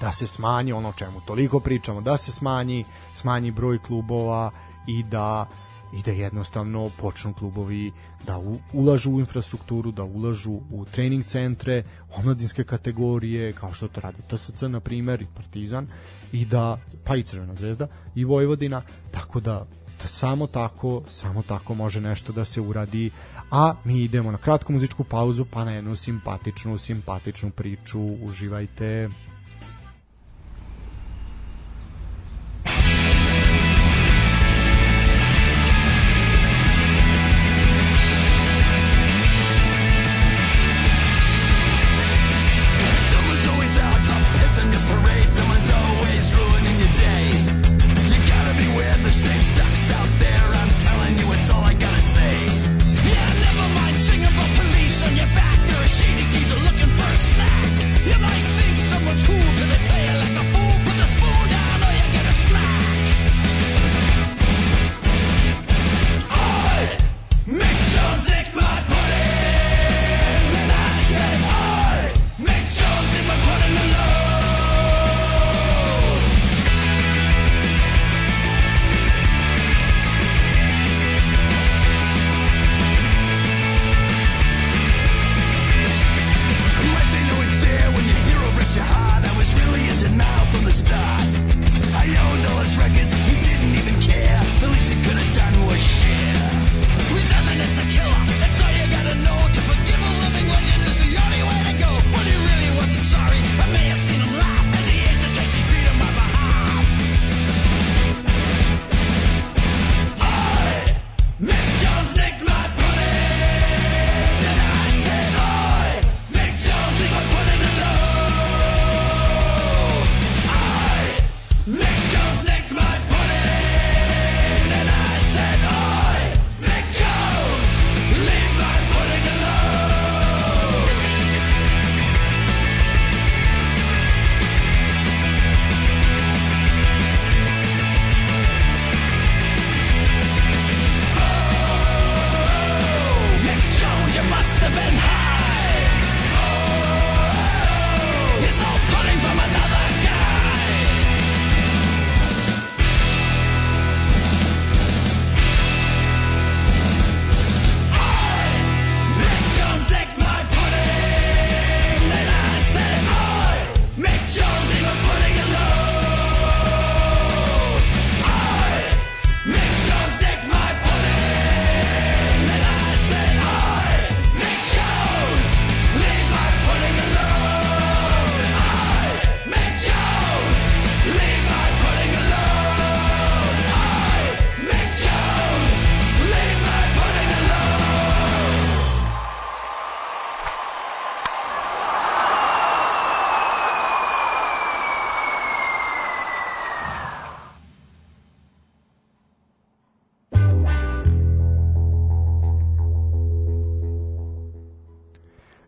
da se smanji ono čemu toliko pričamo, da se smanji, smanji broj klubova i da i da jednostavno počnu klubovi da u, ulažu u infrastrukturu, da ulažu u trening centre, omladinske kategorije, kao što to radi TSC, na primer, i Partizan, i da, pa i Crvena zvezda, i Vojvodina, tako da, da samo tako, samo tako može nešto da se uradi, a mi idemo na kratku muzičku pauzu, pa na jednu simpatičnu, simpatičnu priču, uživajte. so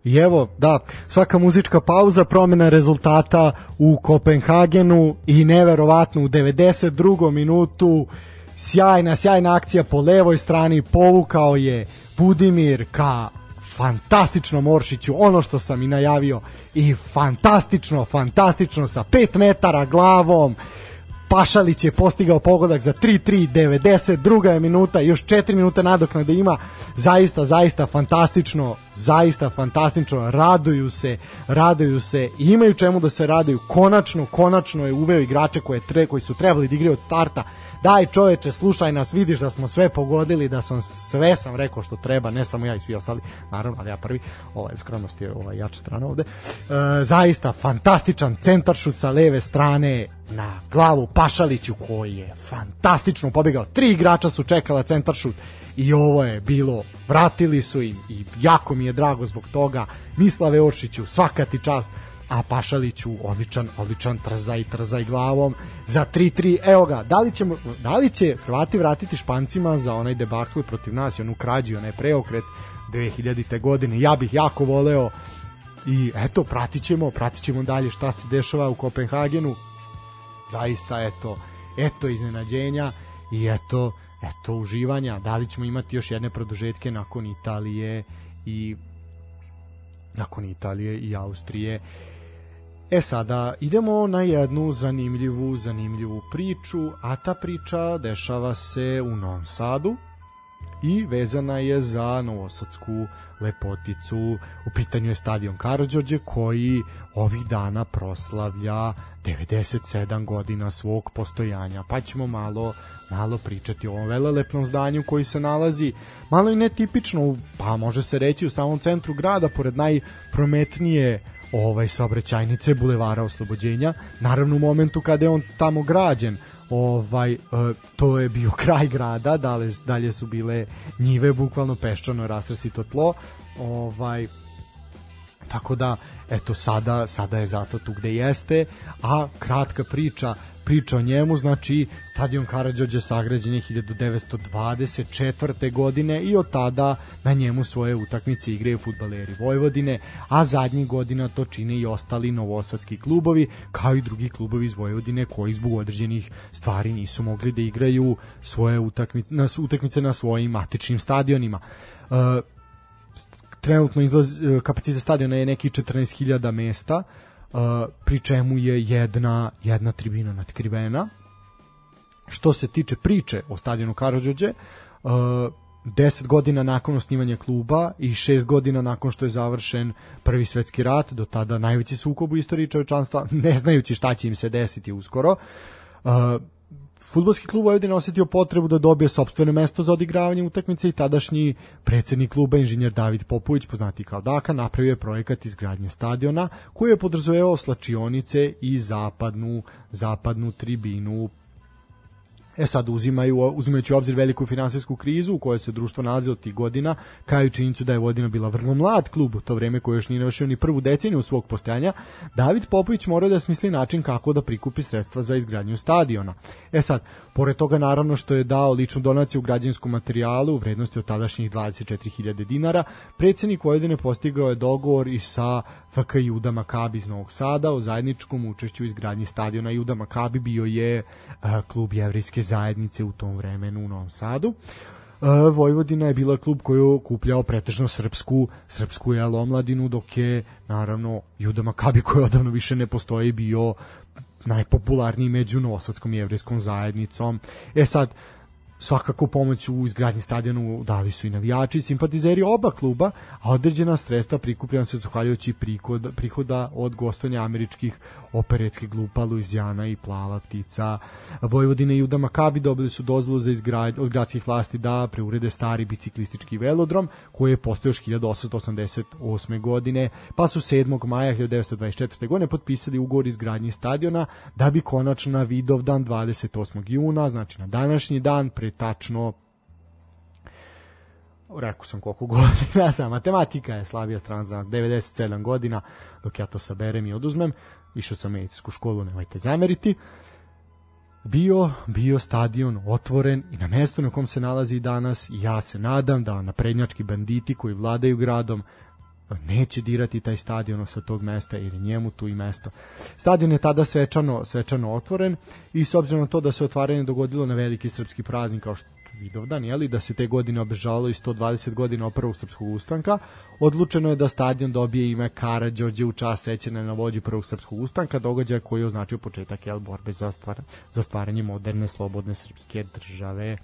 I evo, da, svaka muzička pauza, promena rezultata u Kopenhagenu i neverovatno u 92. minutu sjajna, sjajna akcija po levoj strani, povukao je Budimir ka fantastično Moršiću, ono što sam i najavio i fantastično, fantastično sa 5 metara glavom Pašalić je postigao pogodak za 3-3 90, druga je minuta, još 4 minuta nadoknade ima, zaista, zaista fantastično, zaista fantastično, raduju se, raduju se, imaju čemu da se raduju, konačno, konačno je uveo igrače koje tre, koji su trebali da igraju od starta, daj čoveče, slušaj nas, vidiš da smo sve pogodili, da sam sve sam rekao što treba, ne samo ja i svi ostali, naravno, ali ja prvi, ovaj, skromnost je ovaj, jača strana ovde. E, zaista, fantastičan centaršut sa leve strane na glavu Pašaliću koji je fantastično pobegao. Tri igrača su čekala centaršut i ovo je bilo, vratili su im i jako mi je drago zbog toga. Mislave Oršiću, svaka ti čast a Pašaliću odličan, odličan trzaj, trzaj glavom za 3-3. Evo ga, da li, ćemo, da li će Hrvati vratiti Špancima za onaj debakl protiv nas onu krađu, onaj preokret 2000. godine? Ja bih jako voleo i eto, pratit ćemo, pratit ćemo dalje šta se dešava u Kopenhagenu. Zaista, eto, eto iznenađenja i eto, eto uživanja. Da li ćemo imati još jedne produžetke nakon Italije i nakon Italije i Austrije E sada, idemo na jednu zanimljivu, zanimljivu priču, a ta priča dešava se u Novom Sadu i vezana je za Novosadsku lepoticu. U pitanju je stadion Karadžođe koji ovih dana proslavlja 97 godina svog postojanja. Pa ćemo malo malo pričati o ovom velelepnom zdanju koji se nalazi malo i netipično, pa može se reći u samom centru grada, pored najprometnije ovaj saobraćajnice bulevara oslobođenja. Naravno u momentu kada je on tamo građen ovaj e, to je bio kraj grada dalje, dalje su bile njive bukvalno peščano rastresito tlo ovaj tako da eto sada sada je zato tu gde jeste a kratka priča priča o njemu, znači stadion Karadžođe sagrađen je 1924. godine i od tada na njemu svoje utakmice igraju futbaleri Vojvodine, a zadnjih godina to čine i ostali novosadski klubovi, kao i drugi klubovi iz Vojvodine koji zbog određenih stvari nisu mogli da igraju svoje utakmice na, utakmice na svojim matičnim stadionima. Uh, trenutno izlaz, kapacitet stadiona je neki 14.000 mesta, pri čemu je jedna, jedna tribina natkrivena. Što se tiče priče o stadionu Karadžođe, uh, 10 godina nakon osnivanja kluba i 6 godina nakon što je završen prvi svetski rat, do tada najveći sukob u istoriji čovečanstva, ne znajući šta će im se desiti uskoro. Futbolski klub Vojvodina osetio potrebu da dobije sopstveno mesto za odigravanje utakmice i tadašnji predsednik kluba inženjer David Popović, poznati kao Daka, napravio je projekat izgradnje stadiona koji je podrazumevao slačionice i zapadnu zapadnu tribinu E sad uzimaju, uzimajući u obzir veliku finansijsku krizu u kojoj se društvo nalazi od tih godina, kao i činjenicu da je Vodina bila vrlo mlad klub u to vreme koji još nije navršio ni prvu deceniju svog postojanja, David Popović morao da smisli način kako da prikupi sredstva za izgradnju stadiona. E sad, pored toga naravno što je dao ličnu donaciju u građanskom materijalu u vrednosti od tadašnjih 24.000 dinara, predsednik Vojvodine postigao je dogovor i sa FK Juda Makabi iz Novog Sada o zajedničkom učešću u izgradnji stadiona Juda Makabi bio je a, klub jevrijske zajednice u tom vremenu u Novom Sadu. A, Vojvodina je bila klub koji je okupljao pretežno srpsku, srpsku jel, omladinu, dok je naravno Juda Makabi koji odavno više ne postoji bio najpopularniji među novosadskom jevrijskom zajednicom. E sad, svakako pomoć u izgradnji stadionu dali su i navijači i simpatizeri oba kluba, a određena sredstva prikupljena su zahvaljujući prihod, prihoda od gostovanja američkih operetskih glupa Luizijana i Plava ptica. Vojvodina i Juda Makabi dobili su dozvolu za izgradnju od gradskih vlasti da preurede stari biciklistički velodrom koji je postao još 1888. godine, pa su 7. maja 1924. godine potpisali ugovor izgradnji stadiona da bi konačno na Vidovdan 28. juna, znači na današnji dan, pre tačno rekao sam koliko godina sam, matematika je slabija strana za 97 godina, dok ja to saberem i oduzmem, išao sam medicinsku školu, nemojte zameriti, bio, bio stadion otvoren i na mestu na kom se nalazi danas ja se nadam da naprednjački banditi koji vladaju gradom neće dirati taj stadion sa tog mesta jer je njemu tu i mesto. Stadion je tada svečano, svečano otvoren i s obzirom na to da se otvaranje dogodilo na veliki srpski praznik kao što Vidovdan, jeli, da se te godine obežalo i 120 godina od prvog srpskog ustanka, odlučeno je da stadion dobije ime Karađorđe u čast sećanja na vođi prvog srpskog ustanka, događaja koji je označio početak jel, borbe za, stvar, za stvaranje moderne, slobodne srpske države.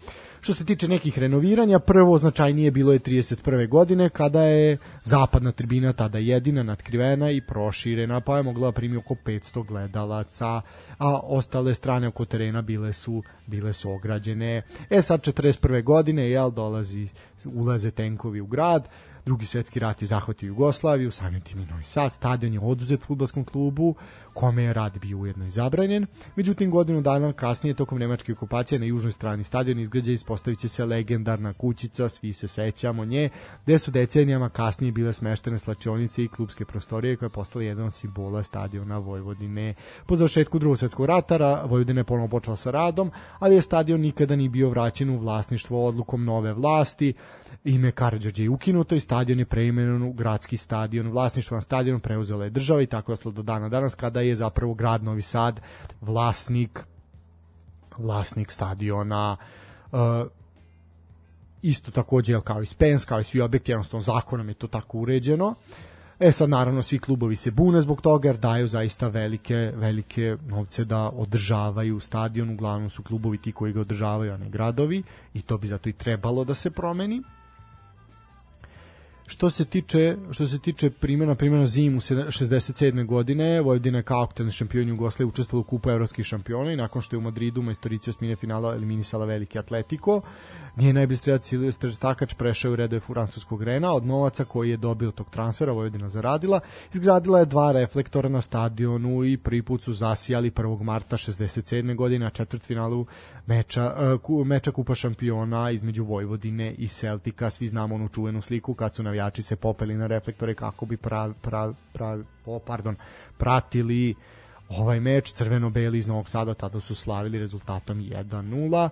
Što se tiče nekih renoviranja, prvo značajnije bilo je 31. godine, kada je zapadna tribina tada jedina nadkrivena i proširena, pa je mogla da primi oko 500 gledalaca, a ostale strane oko terena bile su bile su ograđene. E sad 41. godine, jel, dolazi, ulaze tenkovi u grad, drugi svetski rat je zahvatio Jugoslaviju, samim tim i Novi Sad, stadion je oduzet futbolskom klubu, kome je rad bio ujedno i zabranjen. Međutim, godinu dana kasnije, tokom nemačke okupacije na južnoj strani stadiona izgrađa ispostavit će se legendarna kućica, svi se sećamo nje, gde su decenijama kasnije bile smeštene slačionice i klubske prostorije koje je postala jedan od simbola stadiona Vojvodine. Po završetku drugog svetskog ratara Vojvodina je ponovo počela sa radom, ali je stadion nikada ni bio vraćen u vlasništvo odlukom nove vlasti, ime Karadžođe je ukinuto i stadion je preimenovan u gradski stadion. Vlasništvo na stadionu preuzela je država i tako je do dana danas kada je zapravo grad Novi Sad vlasnik vlasnik stadiona uh, isto takođe kao i Spens, kao i svi objekti, jednostavno zakonom je to tako uređeno. E sad naravno svi klubovi se bune zbog toga jer daju zaista velike velike novce da održavaju stadion, uglavnom su klubovi ti koji ga održavaju, a ne gradovi i to bi zato i trebalo da se promeni. Što se tiče što se tiče primjena primjena zimu 67. godine, Vojvodina kao aktuelni šampion Jugoslavije učestvovala u kupu evropskih šampiona i nakon što je u Madridu majstorici osmine finala eliminisala veliki Atletico, Njen najbolji strelac Silvestre Stakač prešao u redove francuskog Rena, od novaca koji je dobio tog transfera Vojvodina zaradila, izgradila je dva reflektora na stadionu i prvi put su zasijali 1. marta 67. godine na četvrtfinalu meča, uh, meča Kupa šampiona između Vojvodine i Celtika. Svi znamo onu čuvenu sliku kad su navijači se popeli na reflektore kako bi prav, prav, prav, oh, pardon, pratili ovaj meč crveno-beli iz Novog Sada tada su slavili rezultatom 1-0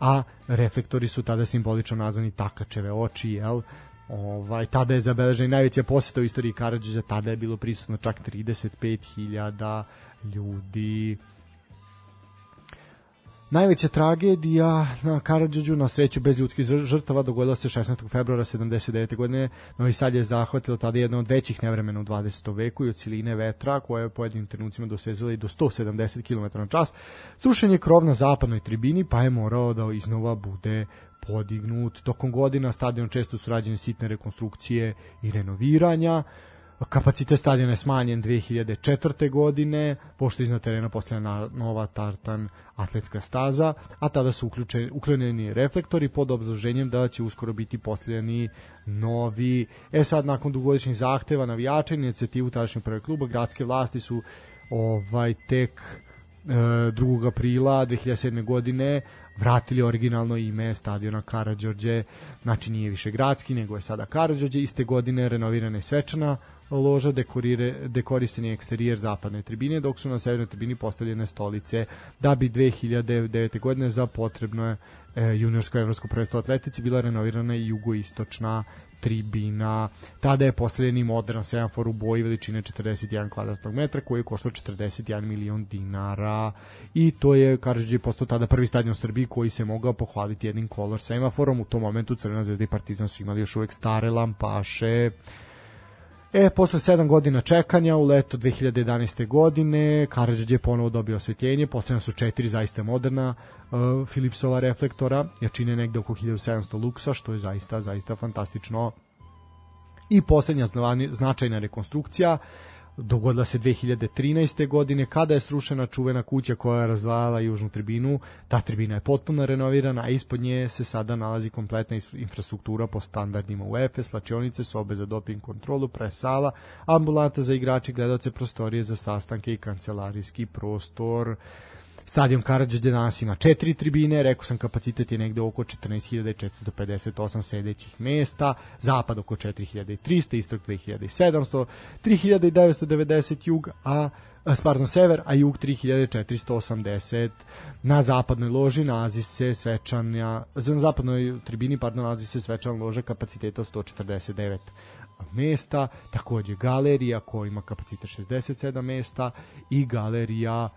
a reflektori su tada simbolično nazvani takačeve oči, jel? Ovaj, tada je zabeležena najveća poseta u istoriji Karadžića, tada je bilo prisutno čak 35.000 ljudi. Najveća tragedija na Karadžiću na sreću bez ljudskih žrtava dogodila se 16. februara 79. godine. Novi Sad je zahvatilo tada jedno od većih nevremena u 20. veku i od ciline vetra koja je u pojedinim trenucima dosezala i do 170 km na čas. Srušen je krov na zapadnoj tribini pa je morao da iznova bude podignut. Tokom godina stadion često su rađene sitne rekonstrukcije i renoviranja kapacitet stadiona je smanjen 2004. godine, pošto iznad terena postavljena nova tartan atletska staza, a tada su uključeni, uklonjeni reflektori pod obzloženjem da će uskoro biti postavljeni novi. E sad, nakon dugogodišnjih zahteva navijača i inicijativu tadašnjeg prve kluba, gradske vlasti su ovaj tek e, 2. aprila 2007. godine vratili originalno ime stadiona Karadžorđe, znači nije više gradski, nego je sada Karadžorđe, iste godine renovirana je svečana loža dekorire, dekorisani eksterijer zapadne tribine, dok su na severnoj tribini postavljene stolice da bi 2009. godine za potrebno je e, juniorsko evropsko prvenstvo atletici bila renovirana i jugoistočna tribina. Tada je postavljen i modern semafor u boji veličine 41 kvadratnog metra koji je koštao 41 milion dinara i to je Karadžić postao tada prvi stadion u Srbiji koji se mogao pohvaliti jednim kolor semaforom. U tom momentu Crvena zvezda i Partizan su imali još uvek stare lampaše. E, posle 7 godina čekanja, u leto 2011. godine, Karadžić je ponovo dobio osvetljenje, postavljena su četiri zaista moderna uh, Philipsova reflektora, jačine negde oko 1700 luksa, što je zaista, zaista fantastično. I poslednja značajna rekonstrukcija, dogodila se 2013. godine kada je srušena čuvena kuća koja je razvajala južnu tribinu. Ta tribina je potpuno renovirana, a ispod nje se sada nalazi kompletna infrastruktura po standardima UEFA, slačionice, sobe za doping kontrolu, presala, ambulanta za igrače, gledalce, prostorije za sastanke i kancelarijski prostor. Stadion Karadžić danas ima četiri tribine, rekao sam kapacitet je negde oko 14.458 sedećih mesta, zapad oko 4.300, istok 2.700, 3.990 jug, a pardon, sever, a jug 3480. Na zapadnoj loži nalazi se svečanja, na zapadnoj tribini, pardon, nalazi se svečana loža kapaciteta 149 mesta, takođe galerija koja ima kapacitet 67 mesta i galerija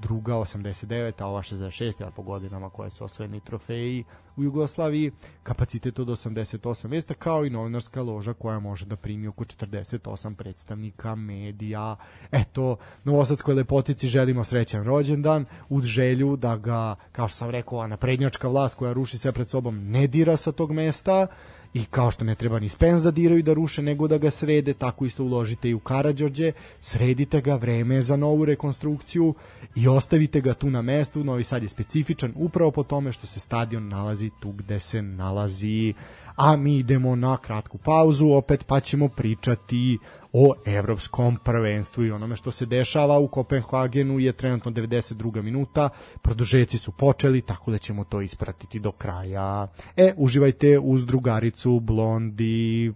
druga 89, a ova 66, a po godinama koje su osvojeni trofeji u Jugoslaviji, kapacitet od 88 mesta, kao i novinarska loža koja može da primi oko 48 predstavnika medija. Eto, Novosadskoj lepotici želimo srećan rođendan, uz želju da ga, kao što sam rekao, naprednjačka vlast koja ruši sve pred sobom ne dira sa tog mesta, i kao što ne treba ni Spence da diraju da ruše nego da ga srede, tako isto uložite i u Karadžorđe, sredite ga, vreme za novu rekonstrukciju i ostavite ga tu na mestu. Novi Sad je specifičan upravo po tome što se stadion nalazi tu gde se nalazi. A mi idemo na kratku pauzu opet pa ćemo pričati o evropskom prvenstvu i onome što se dešava u Kopenhagenu je trenutno 92. minuta, produžeci su počeli, tako da ćemo to ispratiti do kraja. E, uživajte uz drugaricu Blondi.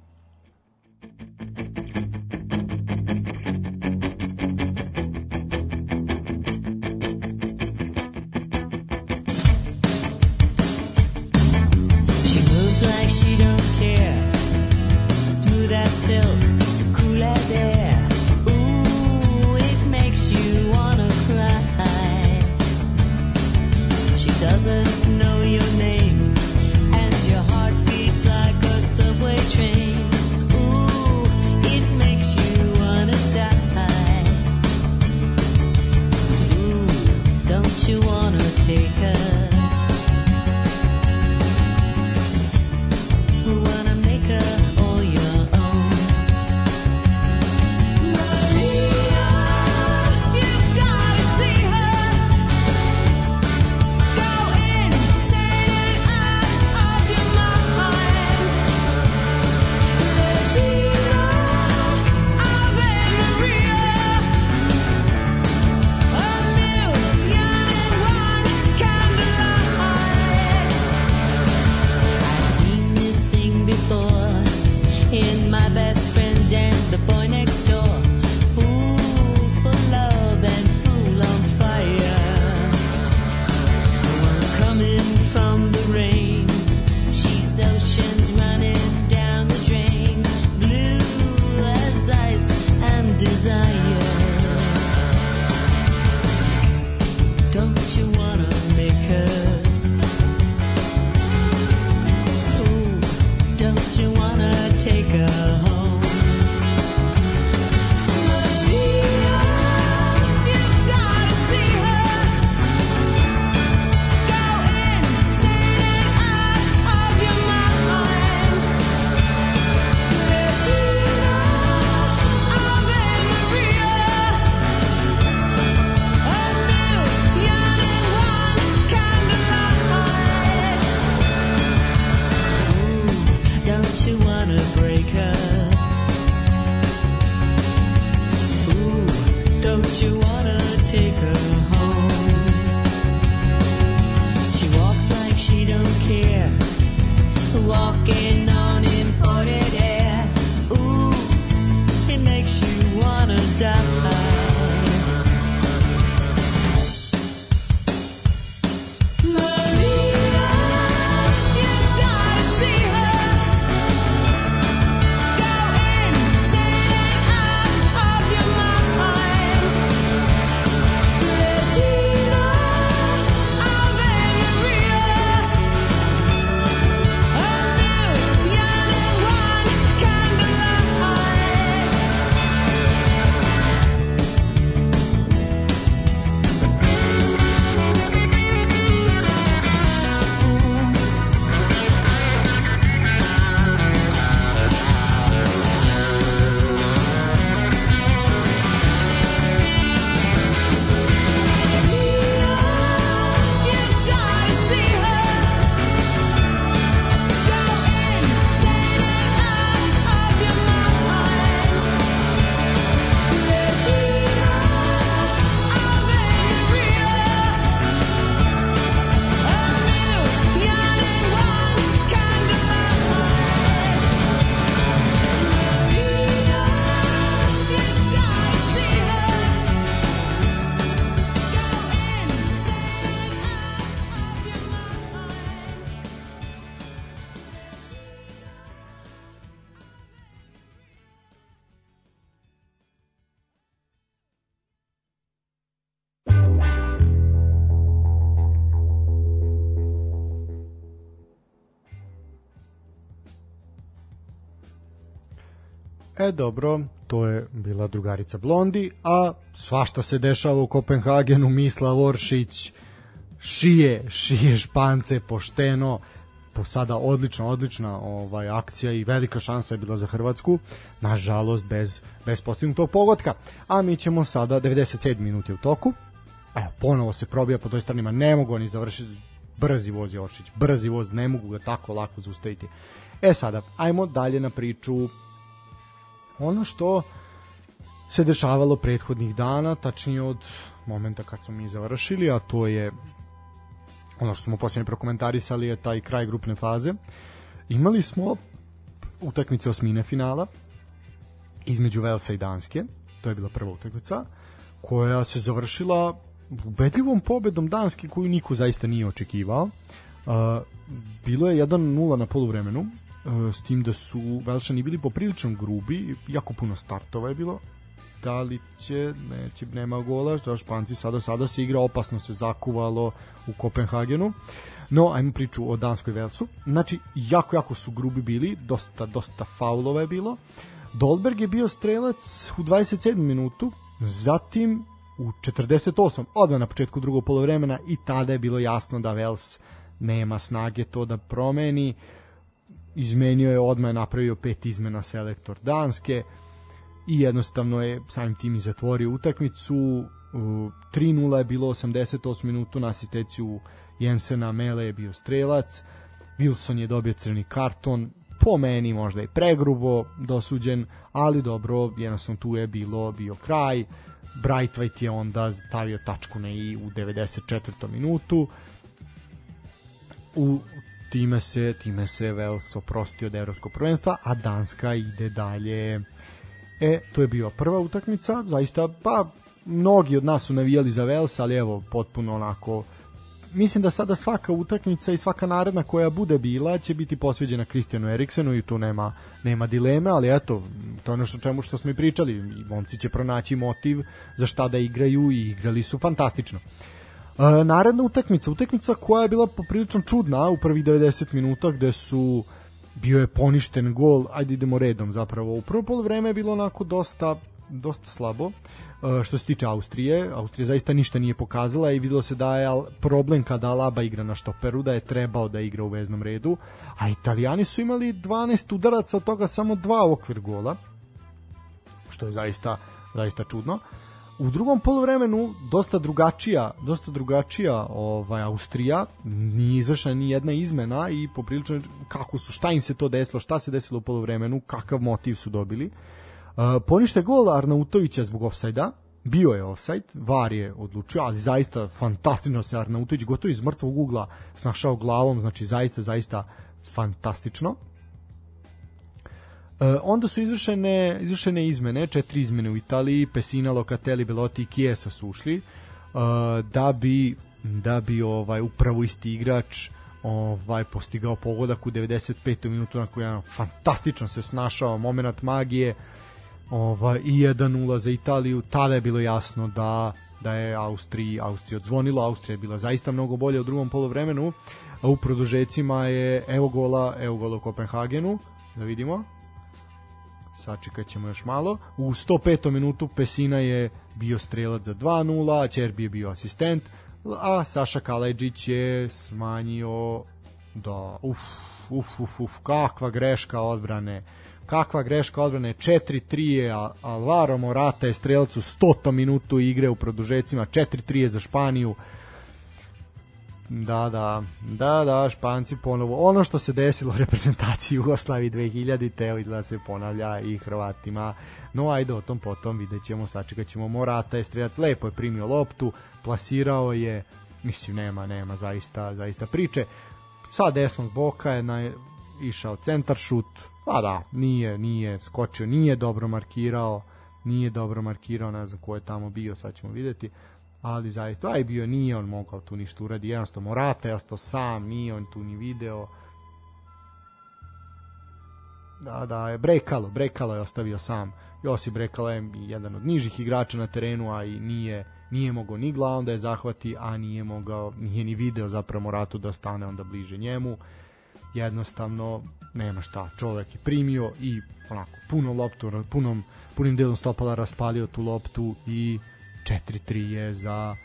She moves like she don't care. Smooth as silk, 風 E dobro, to je bila drugarica Blondi, a svašta se dešava u Kopenhagenu, Mislav Oršić šije, šije špance pošteno, po sada odlična, odlična ovaj akcija i velika šansa je bila za Hrvatsku, nažalost bez, bez postignutog pogotka. A mi ćemo sada, 97 minuti u toku, evo, ponovo se probija po toj stranima, ne mogu oni završiti, brzi voz Oršić, brzi voz, ne mogu ga tako lako zaustaviti. E sada, ajmo dalje na priču ono što se dešavalo prethodnih dana, tačnije od momenta kad smo mi završili, a to je ono što smo posljednje prokomentarisali je taj kraj grupne faze. Imali smo utakmice osmine finala između Velsa i Danske, to je bila prva utakmica, koja se završila ubedljivom pobedom Danske koju niko zaista nije očekivao. Bilo je 1-0 na poluvremenu, s tim da su Velšani bili poprilično grubi, jako puno startova je bilo, da li će, neće, nema gola, da Španci sada, sada se igra, opasno se zakuvalo u Kopenhagenu. No, ajmo priču o Danskoj Velsu. Znači, jako, jako su grubi bili, dosta, dosta faulova je bilo. Dolberg je bio strelac u 27. minutu, zatim u 48. odmah na početku drugog polovremena i tada je bilo jasno da Vels nema snage to da promeni. Izmenio je odmah napravio pet izmena selektor Danske i jednostavno je samim tim i zatvorio utakmicu. 3-0 je bilo 88 minutu na asistenciju Jensena Mele je bio strelac. Wilson je dobio crni karton, po meni možda i pregrubo dosuđen, ali dobro, jednostavno tu je bilo bio kraj. Brightwhite je onda stavio tačku na i u 94. minutu. U time se time se Vels oprostio od evropskog prvenstva, a Danska ide dalje. E, to je bila prva utakmica, zaista, pa mnogi od nas su navijali za Vels, ali evo, potpuno onako mislim da sada svaka utakmica i svaka naredna koja bude bila će biti posveđena Kristijanu Eriksenu i tu nema nema dileme, ali eto, to je ono što čemu što smo i pričali, i momci će pronaći motiv za šta da igraju i igrali su fantastično. E, naredna utakmica, utakmica koja je bila poprilično čudna u prvih 90 minuta gde su bio je poništen gol, ajde idemo redom zapravo. U prvo polovreme je bilo onako dosta dosta slabo. Uh, što se tiče Austrije, Austrija zaista ništa nije pokazala i videlo se da je problem kada Alaba igra na štoperu, da je trebao da igra u veznom redu, a Italijani su imali 12 udaraca, od toga samo dva okvir gola, što je zaista, zaista čudno. U drugom poluvremenu dosta drugačija, dosta drugačija ovaj Austrija, nije izvršena ni jedna izmena i poprilično kako su, šta im se to desilo, šta se desilo u poluvremenu, kakav motiv su dobili. Uh, ponište gol Arnautovića zbog ofsajda, bio je ofsajd, VAR je odlučio, ali zaista fantastično se Arnautović gotovo iz mrtvog ugla snašao glavom, znači zaista, zaista fantastično. E, onda su izvršene, izvršene izmene, četiri izmene u Italiji, Pesina, Locatelli, Belotti i Chiesa su ušli, e, da bi da bi ovaj upravo isti igrač ovaj postigao pogodak u 95. minutu na kojem fantastično se snašao moment magije ovaj i 1:0 za Italiju tada je bilo jasno da da je Austriji Austrija odzvonilo Austrija je bila zaista mnogo bolja u drugom poluvremenu a u produžecima je evo gola evo gola u Kopenhagenu da vidimo sačekat ćemo još malo. U 105. minutu Pesina je bio strelac za 2-0, Čerbi je bio asistent, a Saša Kaleđić je smanjio da, uf, uf, uf, uf, kakva greška odbrane kakva greška odbrane 4-3 je Alvaro Morata je strelac u 100. minutu igre u produžecima 4-3 je za Španiju Da, da, da, da, Španci ponovo. Ono što se desilo reprezentaciji Jugoslavije 2000, teo izgleda se ponavlja i Hrvatima. No, ajde o tom potom, vidjet ćemo, sačekat ćemo. Morata je strelac, lepo je primio loptu, plasirao je, mislim, nema, nema, zaista, zaista priče. Sa desnog boka je na, išao centar šut, pa da, nije, nije skočio, nije dobro markirao, nije dobro markirao, ne znam ko je tamo bio, sad ćemo videti ali zaista aj bio nije on mogao tu ništa uradi jednostavno Morata je ostao sam nije on tu ni video. Da da je Brekalo Brekalo je ostavio sam. Josip Brekalo je jedan od nižih igrača na terenu a i nije nije mogao ni glavom da je zahvati a nije mogao nije ni video zapravo Moratu da stane onda bliže njemu. Jednostavno nema šta, čovek je primio i onako puno loptu, punom, punim delom stopala raspalio tu loptu i 4-3 je za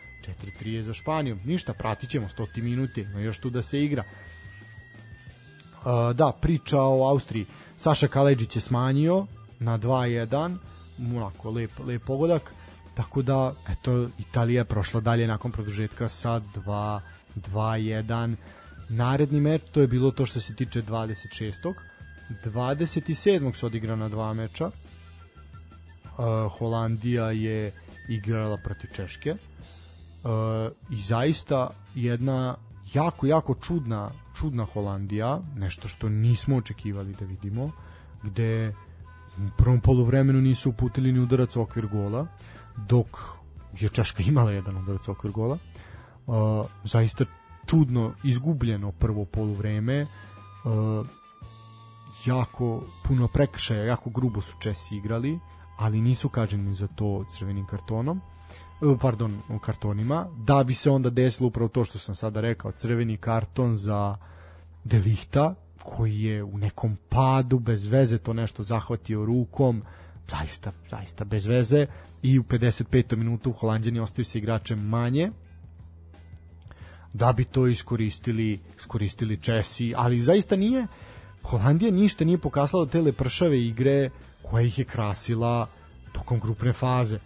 4-3 je za Španiju. Ništa, pratit ćemo 100 minuti, no još tu da se igra. Uh, da, priča o Austriji. Saša Kaleđić je smanjio na 2-1, onako lep, lep pogodak, tako da, eto, Italija je prošla dalje nakon produžetka sa 2-1. Naredni meč, to je bilo to što se tiče 26. 27. se odigrana dva meča. Uh, Holandija je igrala protiv Češke. Uh, I zaista jedna jako, jako čudna, čudna Holandija, nešto što nismo očekivali da vidimo, gde u prvom poluvremenu nisu uputili ni udarac okvir gola, dok je Češka imala jedan udarac okvir gola. Uh, zaista čudno izgubljeno prvo poluvreme, uh, jako puno prekršaja, jako grubo su Česi igrali, ali nisu kaženi za to crvenim kartonom pardon, u kartonima, da bi se onda desilo upravo to što sam sada rekao, crveni karton za Delihta, koji je u nekom padu, bez veze to nešto zahvatio rukom, zaista, zaista bez veze, i u 55. minutu Holandjani ostaju se igračem manje, da bi to iskoristili, iskoristili Česi, ali zaista nije, Holandija ništa nije pokazala te lepršave igre koja ih je krasila tokom grupne faze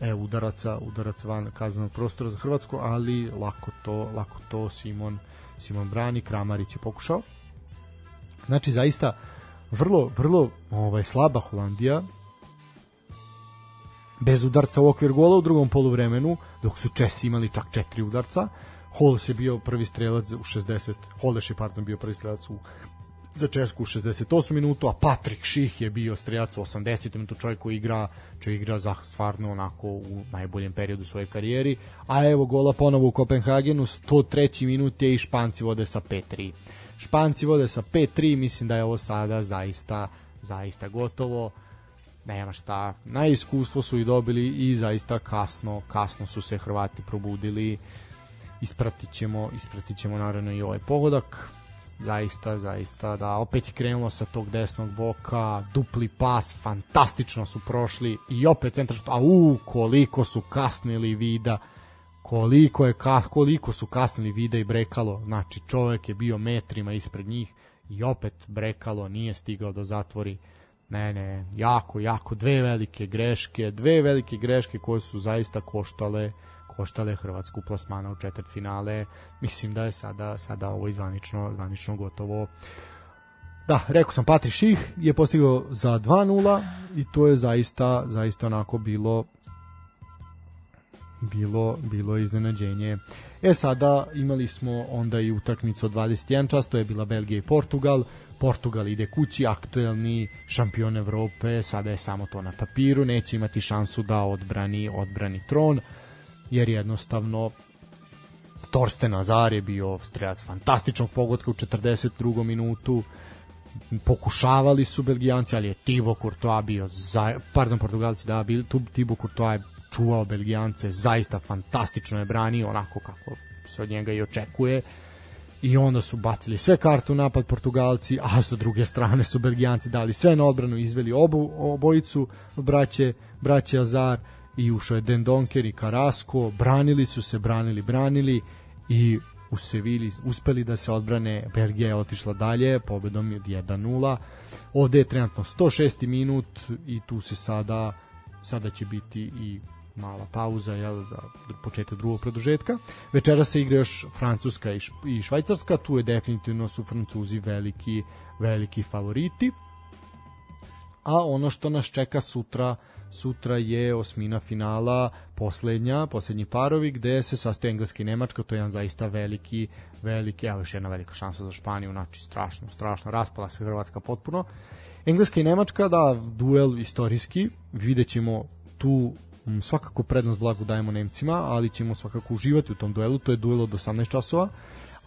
e, udaraca, udaraca van kaznenog prostora za Hrvatsku, ali lako to, lako to Simon, Simon brani, Kramarić je pokušao. Znači, zaista, vrlo, vrlo ovaj, slaba Holandija, bez udarca u okvir gola u drugom poluvremenu, dok su Česi imali čak četiri udarca. Holos je bio prvi strelac u 60, Holeš je pardon bio prvi strelac u za Česku u 68 minutu, a Patrik Ših je bio strelac u 80 minutu, čovjek koji igra, čovjek igra za stvarno onako u najboljem periodu svoje karijeri, a evo gola ponovo u Kopenhagenu, 103 minut je i Španci vode sa 5-3. Španci vode sa 5-3, mislim da je ovo sada zaista, zaista gotovo. Nema šta, na iskustvo su i dobili i zaista kasno, kasno su se Hrvati probudili. Ispratit ćemo, ispratit ćemo naravno i ovaj pogodak zaista, zaista, da opet je krenulo sa tog desnog boka, dupli pas, fantastično su prošli i opet centar a u, koliko su kasnili vida, koliko je ka, koliko su kasnili vida i brekalo, znači čovek je bio metrima ispred njih i opet brekalo nije stigao da zatvori. Ne, ne, jako, jako, dve velike greške, dve velike greške koje su zaista koštale koštale Hrvatsku plasmana u četvrt finale. Mislim da je sada sada ovo izvanično zvanično gotovo. Da, rekao sam Patrik Ših je postigao za 2:0 i to je zaista zaista onako bilo bilo bilo iznenađenje. E sada imali smo onda i utakmicu od 21 čas, to je bila Belgija i Portugal. Portugal ide kući, aktuelni šampion Evrope, sada je samo to na papiru, neće imati šansu da odbrani odbrani tron jer jednostavno Torsten Azar je bio strelac fantastičnog pogotka u 42. minutu pokušavali su Belgijanci, ali je Thibaut Courtois bio za, pardon, Portugalci da, bil, tu Thibaut Courtois je čuvao Belgijance, zaista fantastično je branio, onako kako se od njega i očekuje i onda su bacili sve karte u napad Portugalci, a sa druge strane su Belgijanci dali sve na odbranu, izveli obu, obojicu braće, braće Azar i ušao je Dendonker i Karasko, branili su se, branili, branili i u Sevilji uspeli da se odbrane, Belgija je otišla dalje, pobedom je 1-0. Ovde je trenutno 106. minut i tu se sada sada će biti i mala pauza jel, za početak drugog produžetka. Večera se igra još Francuska i Švajcarska, tu je definitivno su Francuzi veliki, veliki favoriti. A ono što nas čeka sutra sutra je osmina finala poslednja, poslednji parovi gde se sastoji Engleska i Nemačka, to je jedan zaista veliki, veliki, evo još jedna velika šansa za Španiju, znači strašno, strašno, raspala se Hrvatska potpuno. Engleska i Nemačka, da, duel istorijski, vidjet ćemo tu svakako prednost blagu dajemo Nemcima, ali ćemo svakako uživati u tom duelu, to je duel od 18 časova,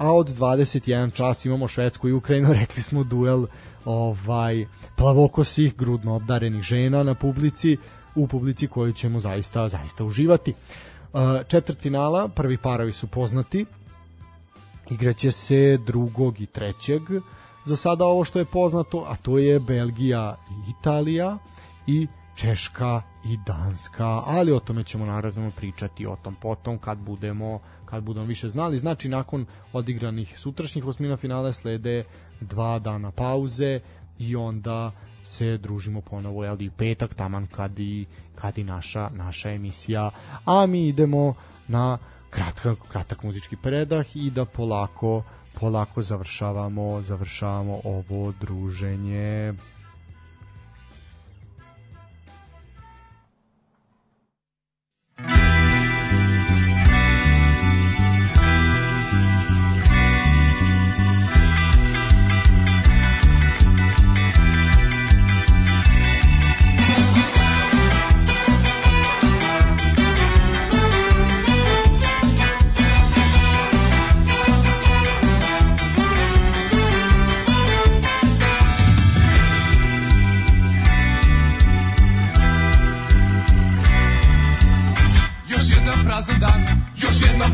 a od 21 čas imamo Švedsku i Ukrajinu, rekli smo duel ovaj plavokosih grudno obdarenih žena na publici, u publici koju ćemo zaista zaista uživati. E, Četvrtinala, prvi parovi su poznati. Igraće se drugog i trećeg. Za sada ovo što je poznato, a to je Belgija i Italija i Češka i Danska, ali o tome ćemo naravno pričati o tom potom kad budemo kad budemo više znali. Znači, nakon odigranih sutrašnjih osmina finale slede dva dana pauze i onda se družimo ponovo jel, i petak taman kad i, kad i naša, naša emisija. A mi idemo na kratak, kratak muzički predah i da polako polako završavamo završavamo ovo druženje.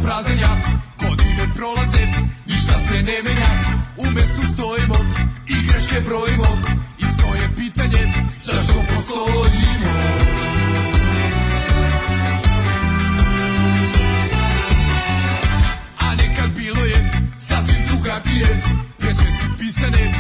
prazan ja Godine prolaze, ništa se ne menja. U mestu stojimo i greške brojimo. I stoje pitanje zašto postojimo? A nekad bilo je sasvim drugačije. Pesme su pisane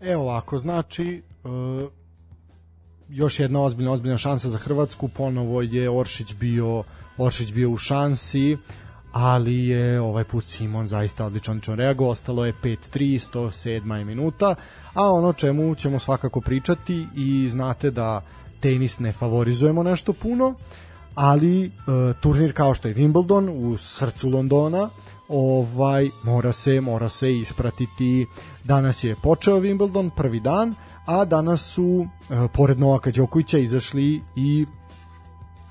Evo ovako, znači uh, još jedna ozbiljna ozbiljna šansa za Hrvatsku, ponovo je Oršić bio Oršić bio u šansi, ali je ovaj put Simon zaista odlično, odlično reagovao, ostalo je 5-3, 107 minuta, a ono čemu ćemo svakako pričati i znate da tenis ne favorizujemo nešto puno, ali e, turnir kao što je Wimbledon u srcu Londona, ovaj mora se mora se ispratiti. Danas je počeo Wimbledon prvi dan, a danas su e, pored Novaka Đokovića izašli i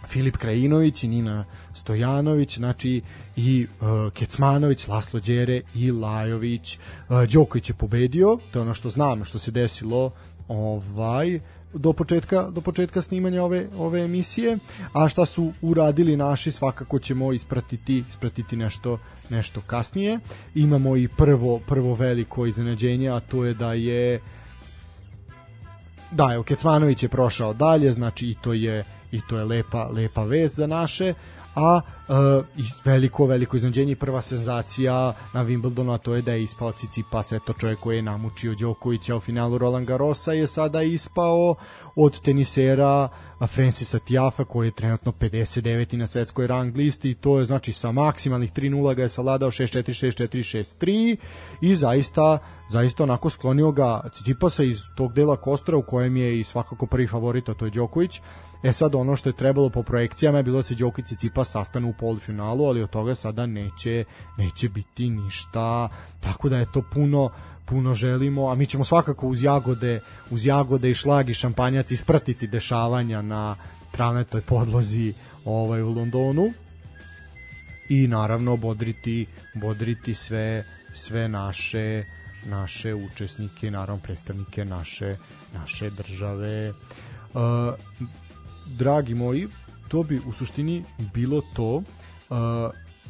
Filip Krajinović i Nina Stojanović, znači i uh, Kecmanović, Laslo Đere i Lajović. Uh, Đoković je pobedio, to je ono što znam što se desilo ovaj do početka do početka snimanja ove ove emisije, a šta su uradili naši svakako ćemo ispratiti ispratiti nešto nešto kasnije. Imamo i prvo prvo veliko iznenađenje, a to je da je da, evo Kecmanović je prošao dalje, znači i to je i to je lepa lepa vest za naše a uh, veliko veliko iznenađenje i prva senzacija na Wimbledonu a to je da je ispao Cicipas eto čovjek koji je namučio Đokovića u finalu Roland Garrosa je sada ispao od tenisera Francisa Tiafa koji je trenutno 59. na svetskoj rang listi i to je znači sa maksimalnih 3-0 ga je savladao 6-4, 6-4, 6-3 i zaista zaista onako sklonio ga Cicipasa iz tog dela Kostora u kojem je i svakako prvi favorit to je Đoković E sad ono što je trebalo po projekcijama je bilo da se Đokić i Cipa sastanu u polufinalu, ali od toga sada neće neće biti ništa. Tako da je to puno puno želimo, a mi ćemo svakako uz jagode, uz jagode i šlag i šampanjac ispratiti dešavanja na travnetoj podlozi ovaj u Londonu i naravno bodriti bodriti sve sve naše naše učesnike, naravno predstavnike naše naše države. Uh, dragi moji, to bi u suštini bilo to. Uh,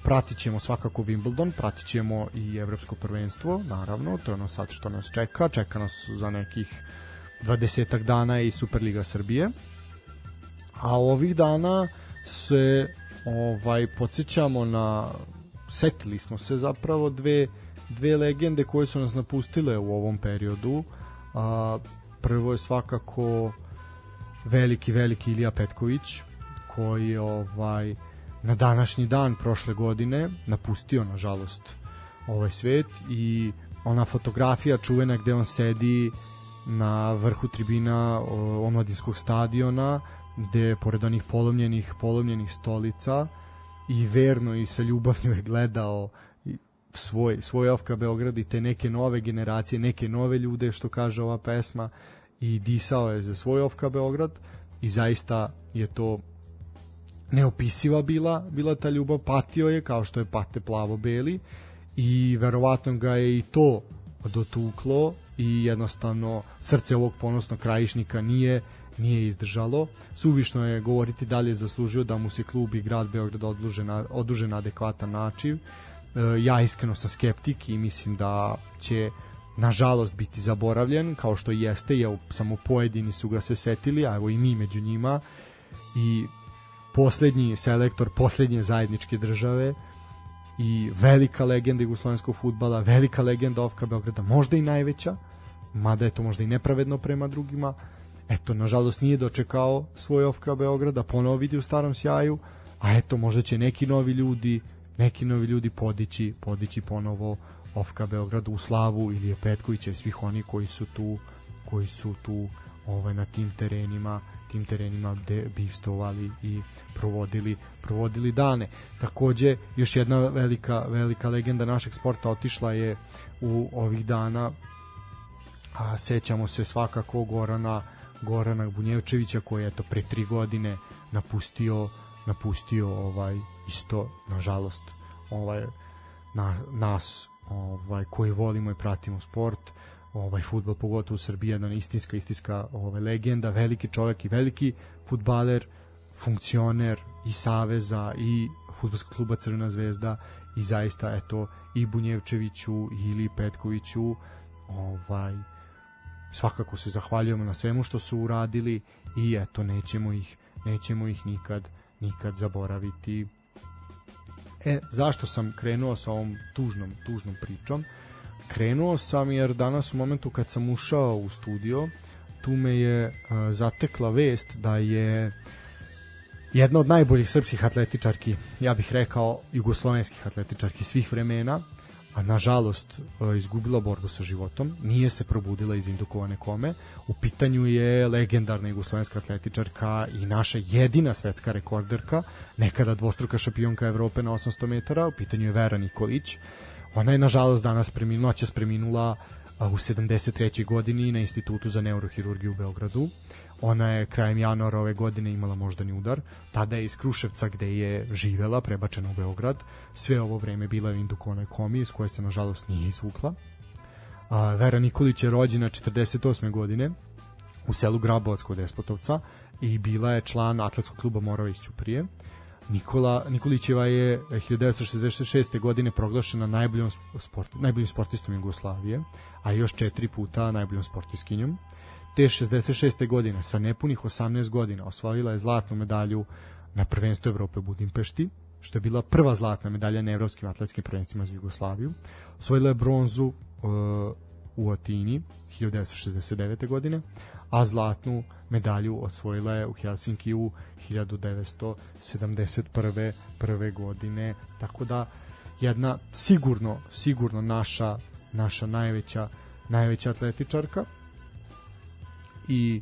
pratit ćemo svakako Wimbledon, pratit ćemo i Evropsko prvenstvo, naravno, to je ono sad što nas čeka, čeka nas za nekih 20 dana i Superliga Srbije. A ovih dana se ovaj podsjećamo na setili smo se zapravo dve dve legende koje su nas napustile u ovom periodu. A, prvo je svakako veliki, veliki Ilija Petković, koji ovaj, na današnji dan prošle godine napustio, nažalost, ovaj svet i ona fotografija čuvena gde on sedi na vrhu tribina omladinskog stadiona gde pored onih polomljenih polomljenih stolica i verno i sa ljubavlju je gledao svoj, svoj OFK Beograd i te neke nove generacije, neke nove ljude što kaže ova pesma i disao je za svoj OFK Beograd i zaista je to neopisiva bila bila ta ljubav, patio je kao što je pate plavo-beli i verovatno ga je i to dotuklo i jednostavno srce ovog ponosnog krajišnika nije nije izdržalo. Suvišno je govoriti da li je zaslužio da mu se klub i grad Beograd odluže na, oduže na adekvatan način. E, ja iskreno sam skeptik i mislim da će nažalost biti zaboravljen kao što jeste, je samo pojedini su ga se setili, a evo i mi među njima i poslednji selektor poslednje zajedničke države i velika legenda jugoslovenskog futbala, velika legenda Ofka Beograda, možda i najveća, mada je to možda i nepravedno prema drugima. Eto, nažalost nije dočekao svoj Ofka Beograda, ponovo vidi u starom sjaju, a eto, možda će neki novi ljudi, neki novi ljudi podići, podići ponovo Ofka Beograd u slavu Ilije Petkovića i svih oni koji su tu koji su tu ovaj na tim terenima tim terenima gde bivstovali i provodili provodili dane. Takođe još jedna velika velika legenda našeg sporta otišla je u ovih dana a sećamo se svakako Gorana Gorana Bunjevčevića koji je eto pre tri godine napustio napustio ovaj isto nažalost ovaj na, nas ovaj koji volimo i pratimo sport ovaj fudbal pogotovo u Srbiji jedna istinska istinska ovaj legenda veliki čovjek i veliki fudbaler funkcioner i saveza i fudbalskog kluba Crvena zvezda i zaista eto i Bunjevčeviću ili Petkoviću ovaj svakako se zahvaljujemo na svemu što su uradili i eto nećemo ih nećemo ih nikad nikad zaboraviti E, zašto sam krenuo sa ovom tužnom, tužnom pričom? Krenuo sam jer danas u momentu kad sam ušao u studio, tu me je uh, zatekla vest da je jedna od najboljih srpskih atletičarki, ja bih rekao jugoslovenskih atletičarki svih vremena, nažalost e, izgubila borbu sa životom, nije se probudila iz indukovane kome. U pitanju je legendarna jugoslovenska atletičarka i naša jedina svetska rekorderka, nekada dvostruka šampionka Evrope na 800 metara, u pitanju je Vera Nikolić. Ona je nažalost danas preminula, noćas preminula a, u 73. godini na Institutu za neurohirurgiju u Beogradu. Ona je krajem januara ove godine imala moždani udar. Tada je iz Kruševca gde je živela prebačena u Beograd. Sve ovo vreme bila je indukovanoj komi iz koje se nažalost nije izvukla. A, Vera Nikolić je rođena 48. godine u selu Grabovac kod Despotovca i bila je član atletskog kluba Moravić Ćuprije. Nikola Nikolićeva je 1966. godine proglašena najboljom sport, najboljim sportistom Jugoslavije, a još četiri puta najboljom sportiskinjom. Te 66. godine sa nepunih 18 godina osvojila je zlatnu medalju na prvenstvu Evrope u Budimpešti, što je bila prva zlatna medalja na evropskim atletskim prvenstvima za Jugoslaviju. Osvojila je bronzu uh, u Atini 1969. godine, a zlatnu medalju osvojila je u Helsinkiju 1971. prve godine. Tako da jedna sigurno sigurno naša naša najveća najveća atletičarka i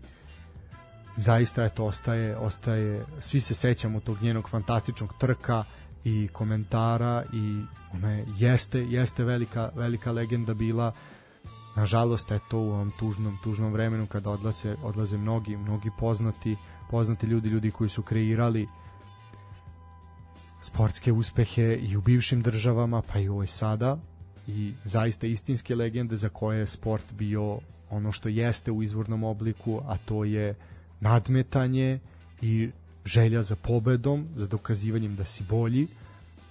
zaista eto ostaje ostaje svi se sećamo tog njenog fantastičnog trka i komentara i ona je, jeste jeste velika velika legenda bila. Nažalost eto u ovom tužnom tužnom vremenu kada odlaze odlaze mnogi mnogi poznati poznati ljudi ljudi koji su kreirali sportske uspehe i u bivšim državama pa i u ovoj sada i zaista istinske legende za koje je sport bio ono što jeste u izvornom obliku, a to je nadmetanje i želja za pobedom, za dokazivanjem da si bolji,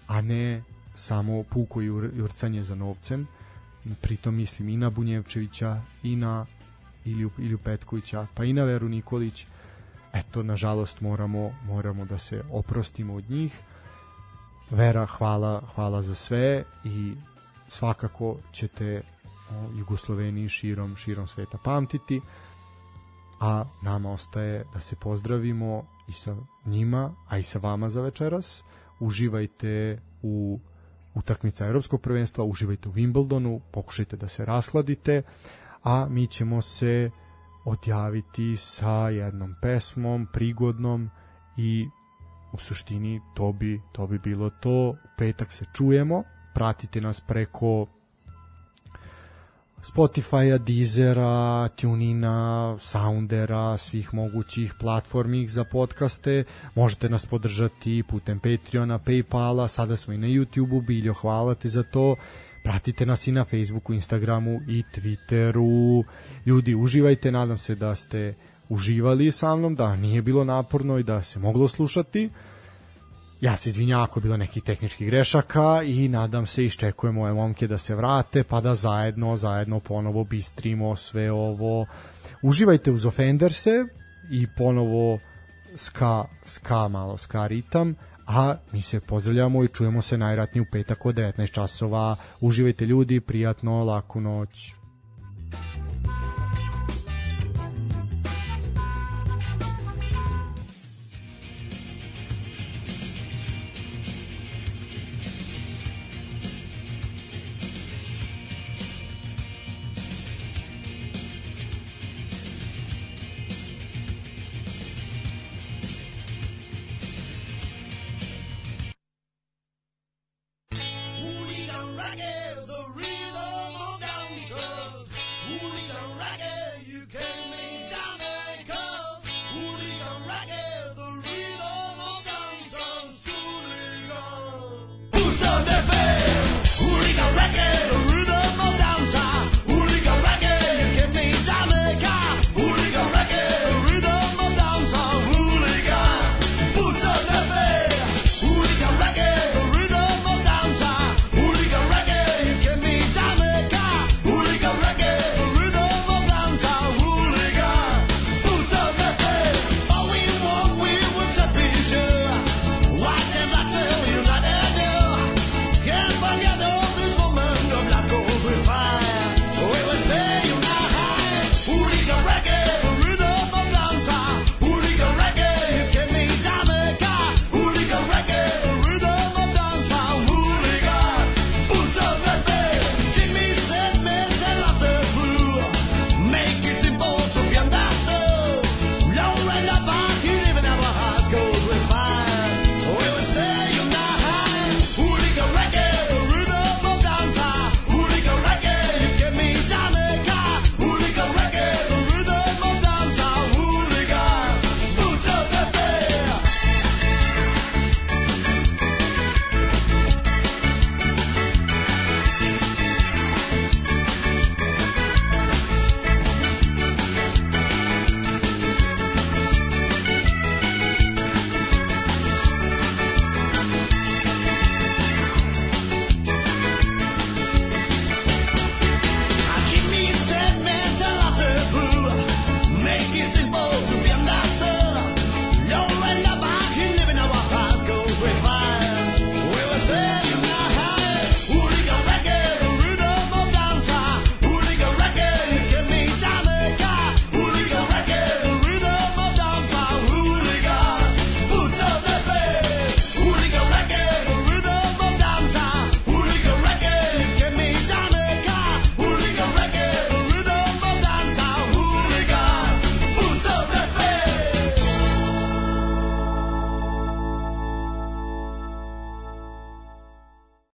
a ne samo puko jurcanje za novcem. Pritom mislim i na Bunjevčevića, i na Iliju, Iliju Petkovića, pa i na Veru Nikolić. Eto, nažalost, moramo, moramo da se oprostimo od njih. Vera, hvala, hvala za sve i svakako ćete o Jugosloveniji širom, širom sveta pamtiti a nama ostaje da se pozdravimo i sa njima, a i sa vama za večeras. Uživajte u utakmica Evropskog prvenstva, uživajte u Wimbledonu, pokušajte da se rasladite, a mi ćemo se odjaviti sa jednom pesmom, prigodnom i u suštini to bi, to bi bilo to. U petak se čujemo, pratite nas preko Spotify-a, Deezera, Tunina, Soundera, svih mogućih platformi za podcaste. Možete nas podržati putem Patreona, Paypala, sada smo i na YouTube-u, biljo hvala ti za to. Pratite nas i na Facebooku, Instagramu i Twitteru. Ljudi, uživajte, nadam se da ste uživali sa mnom, da nije bilo naporno i da se moglo slušati. Ja se izvinjam ako je bilo nekih tehničkih grešaka i nadam se iščekujemo ove momke da se vrate pa da zajedno, zajedno ponovo bistrimo sve ovo. Uživajte uz Offenderse i ponovo ska, ska malo, ska ritam, a mi se pozdravljamo i čujemo se najratnije u petak od 19 časova. Uživajte ljudi, prijatno, laku noć.